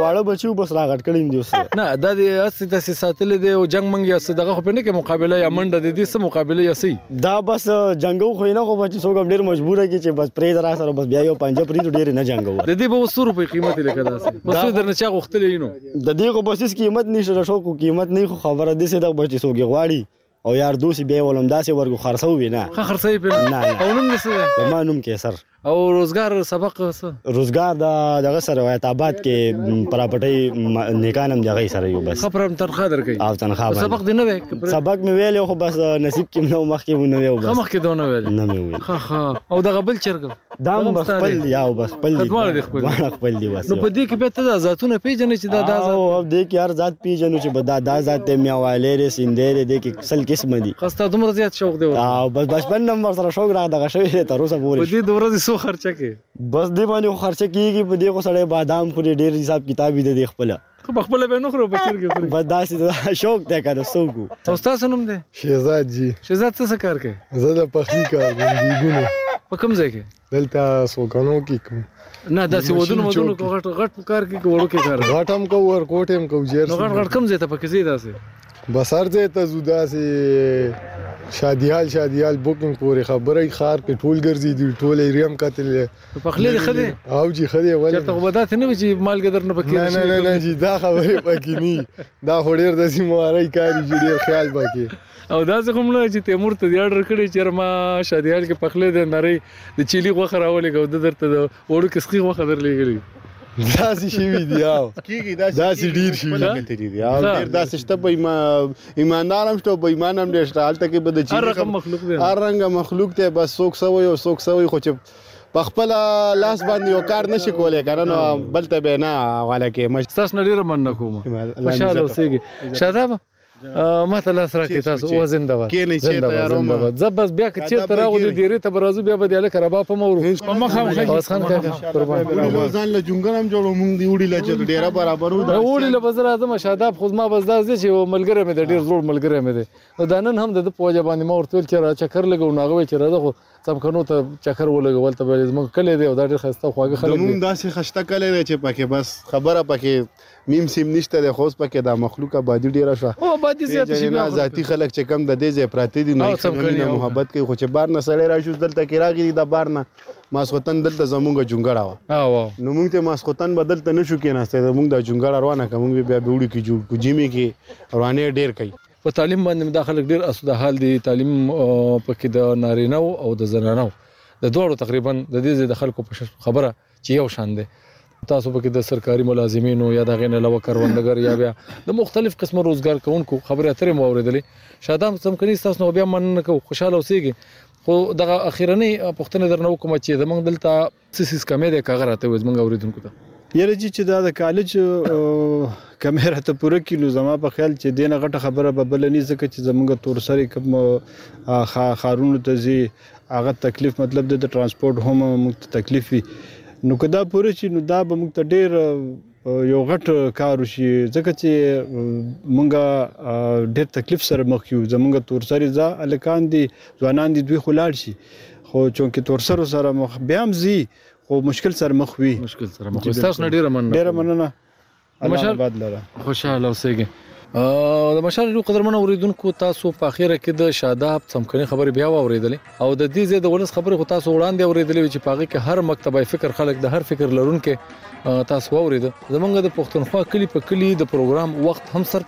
واړه بچو بس راغټ کړی دی اوس نه دا د اس د ساتل دی او جنگ منګي اس دغه خو په نه کې مقابله یا منډه د دې سم مقابله یا سي دا بس جنگو خو نه خو بچ څوګ هم ډیر مجبور کی چې بس پرې درا سره بس بیا یو پنځه پرې ډیر نه جنگو د دې به وسو روپې قیمت لکه داسې بس درنه چا غوښتلې نو د دې خو بس قیمت نشته شو کو قیمت نه خو خبره دې سه د بچ څوګ غواړي او یار دوسی به ولم داسې ورګو خرڅو وینا خرڅې په نه او نوم نسه ما نوم کې سر او روزګار سبق څه روزګار دا دغه سره وایت آباد کې پراپټي نکان هم دغه سره یو بس خبرم تنخواه درکې او تنخواه سبق دی نه وې سبق مې ویل خو بس نصیب کې نو مخ کې نه وې بس مخ کې دونه ویل نه مې ویل ها ها او دغه بل چرګ دا هم خپل دی او بس خپل دی دوه خپل دی خپل دی بس نو په دې کې به ته ذاتونه پیژنې چې دا دا ذات او دې کې هر ذات پیژنو چې دا دا ذات مې حواله رسیندې دې کې سل قسمه دي خستا دومره زیات شوق دی ورته او بس بچپن نه ور سره شوق را دغه شوی دی تر اوسه پورې په دې د ورځې څو خرچه کې بس دې باندې خرچه کیږي په دې خو سړی بادام خوري ډېر حساب کتاب یې دی خپل خو په خپل به نه خورو په چرګ خوري بس دا چې شوق دی کنه سوګو او تاسو نوم دی شهزاد جی شهزاد څه کار کوي زه د پخلی کار کوم دیګونه په کوم ځای کې دلته سوکانو کې کوم نه دا سی ودونو ودونو کو غټ غټ کار کې وړو کې کار غټم کو ور کوټم کو جیر نو غټ غټ کم زیته پکې زیدا سي بسر زه ته زودا سي شادیال شادیال بوکینګ پورې خبرې خار کې ټول ګرځي دی ټول ایریم قتل په خلې خدي او جی خدي ولې چرته وبدات نه وی چې مالګه درنه پکې نه نه نه جی دا خبرې پکې ني دا هډیر د سیمواري کاری جوړ خیال پکې او داسې خو هم نه ده چې تیمور ته دې اډر کړی چې یاره ما شادیال کې پخلی دی نرۍ د چیلي غوښه راولېږه او ده درته د وړوکې سخي غوښه درلېږلې داسې شوي دي او کیږي داسې ډیر شوي دي کتلي دي او ډیر داسې شته به ایماندار هم شته او به ایمان هم ډیر شته هلته کې به د هر رقم مخلوق دی هر رنګه مخلوق دی بس څوک څه وایي او څوک څه وایي خو چې په خپل لاس باندې یو کار نشي کولای کنه نو بل ته به نه حواله کې مش تاسو نه ډیره مننه کوم خوشاله اوسئ شاداب ماته لاس راکې تاسو او زنده باد کینې چې تیارو ما زه بس بیا که چیرته راغلی ډیری ته برازو بیا به د الک ربا په مورو په مخه مخه حسن کا قربان ځان له جونګل هم جوړو مونږ دی وړي لچ ډیره برابرو دا وړي له بزر اعظم شاداب خود ما بس دا چې ملګری مې د ډیر زوړ ملګری مې دی دا نن هم د پوجا باندې مور تل چې را چکر لګو ناغوي چې راځو څمکنو ته چکر ولګو هلته به زموږ کلی دی او دا ډېر ښایسته او خواږه خلک دي. زموږ داسې خشته کلی دی چې پکې بس خبره پکې میم سیم نشته دی خو اوس پکې دا مخلوق ابادي ډېره شوه او ابادي زیاته شي بیا خو ذاتي خلک چې کم د دې ځای پراته دي نو یې ښه مینه محبت کوي خو چې بار نه سړی راشي اوس دلته کې راغلي دي دا بار نه ماسخوتن دلته زموږ جونګړه وه نو موږ ته ماسخوتن به دلته نه شو کېناستی زموږ دا جونګړه روانه که موږ بیا به اوړي کې جوړ کړو جیمې کې روانې ډېر کوي په تعلیم باندې دا خلک ډیر اسوده حال دي تعلیم پکې د نارینه او د زنانه د دوړو تقریبا د دې ځای د خلکو په خبره چې یو شان دي تاسو پکې د سرکاري ملازمینو یا د غین علاوه کروندګر یا بیا د مختلف قسم روزګار کوونکو خبرې اترې مو اورېدلې شادام سمکني تاسو نو بیا مننه کوم خوشاله اوسئ خو دغه اخیرنۍ پښتنه درنو کوم چې زمونږ دلته څه څیز کمی دی که هغه راته ووایې زمونږ اوریدونکو ته. یاره جی چې دا د کالج کمی راته پوره کړي نو زما په خیال چې دې نه غټه خبره به بله نه وي ځکه چې زمونږ تور سرې کوم ښارونو ته ځي هغه تکلیف مطلب دی د ټرانسپورټ هم موږ ته تکلیف وي نو که دا پوره شي نو دا به موږ ته ډېر یو غټ کار وشي ځکه چې مونږ ډېر تکلیف سره مخ یو زمونږ تورسرې ځا الکان دي ځوانان دي دوی خو لاړ شي خو چونکې تورسرو سره مخ بیا هم زی خو مشکل سره مخ وي مشکل سره مخ وي تاسو نه ډېره مننه ډېره مننه الله آباد لره خوشاله اوسېږئ د مشال ډېر قدرمن اوریدونکو تاسو په اخیره کې د شاداب څمکني خبرې بیا واورېدلې او د دې ځای د ولس خبرې خو تاسو وړاندې اورېدلې وې چې په هغې کې هر مکتبه فکر خلک د هر فکر لرونکی تاسو واورېده زمونږ د پښتونخوا کلي په کلي د پروګرام وخت هم سر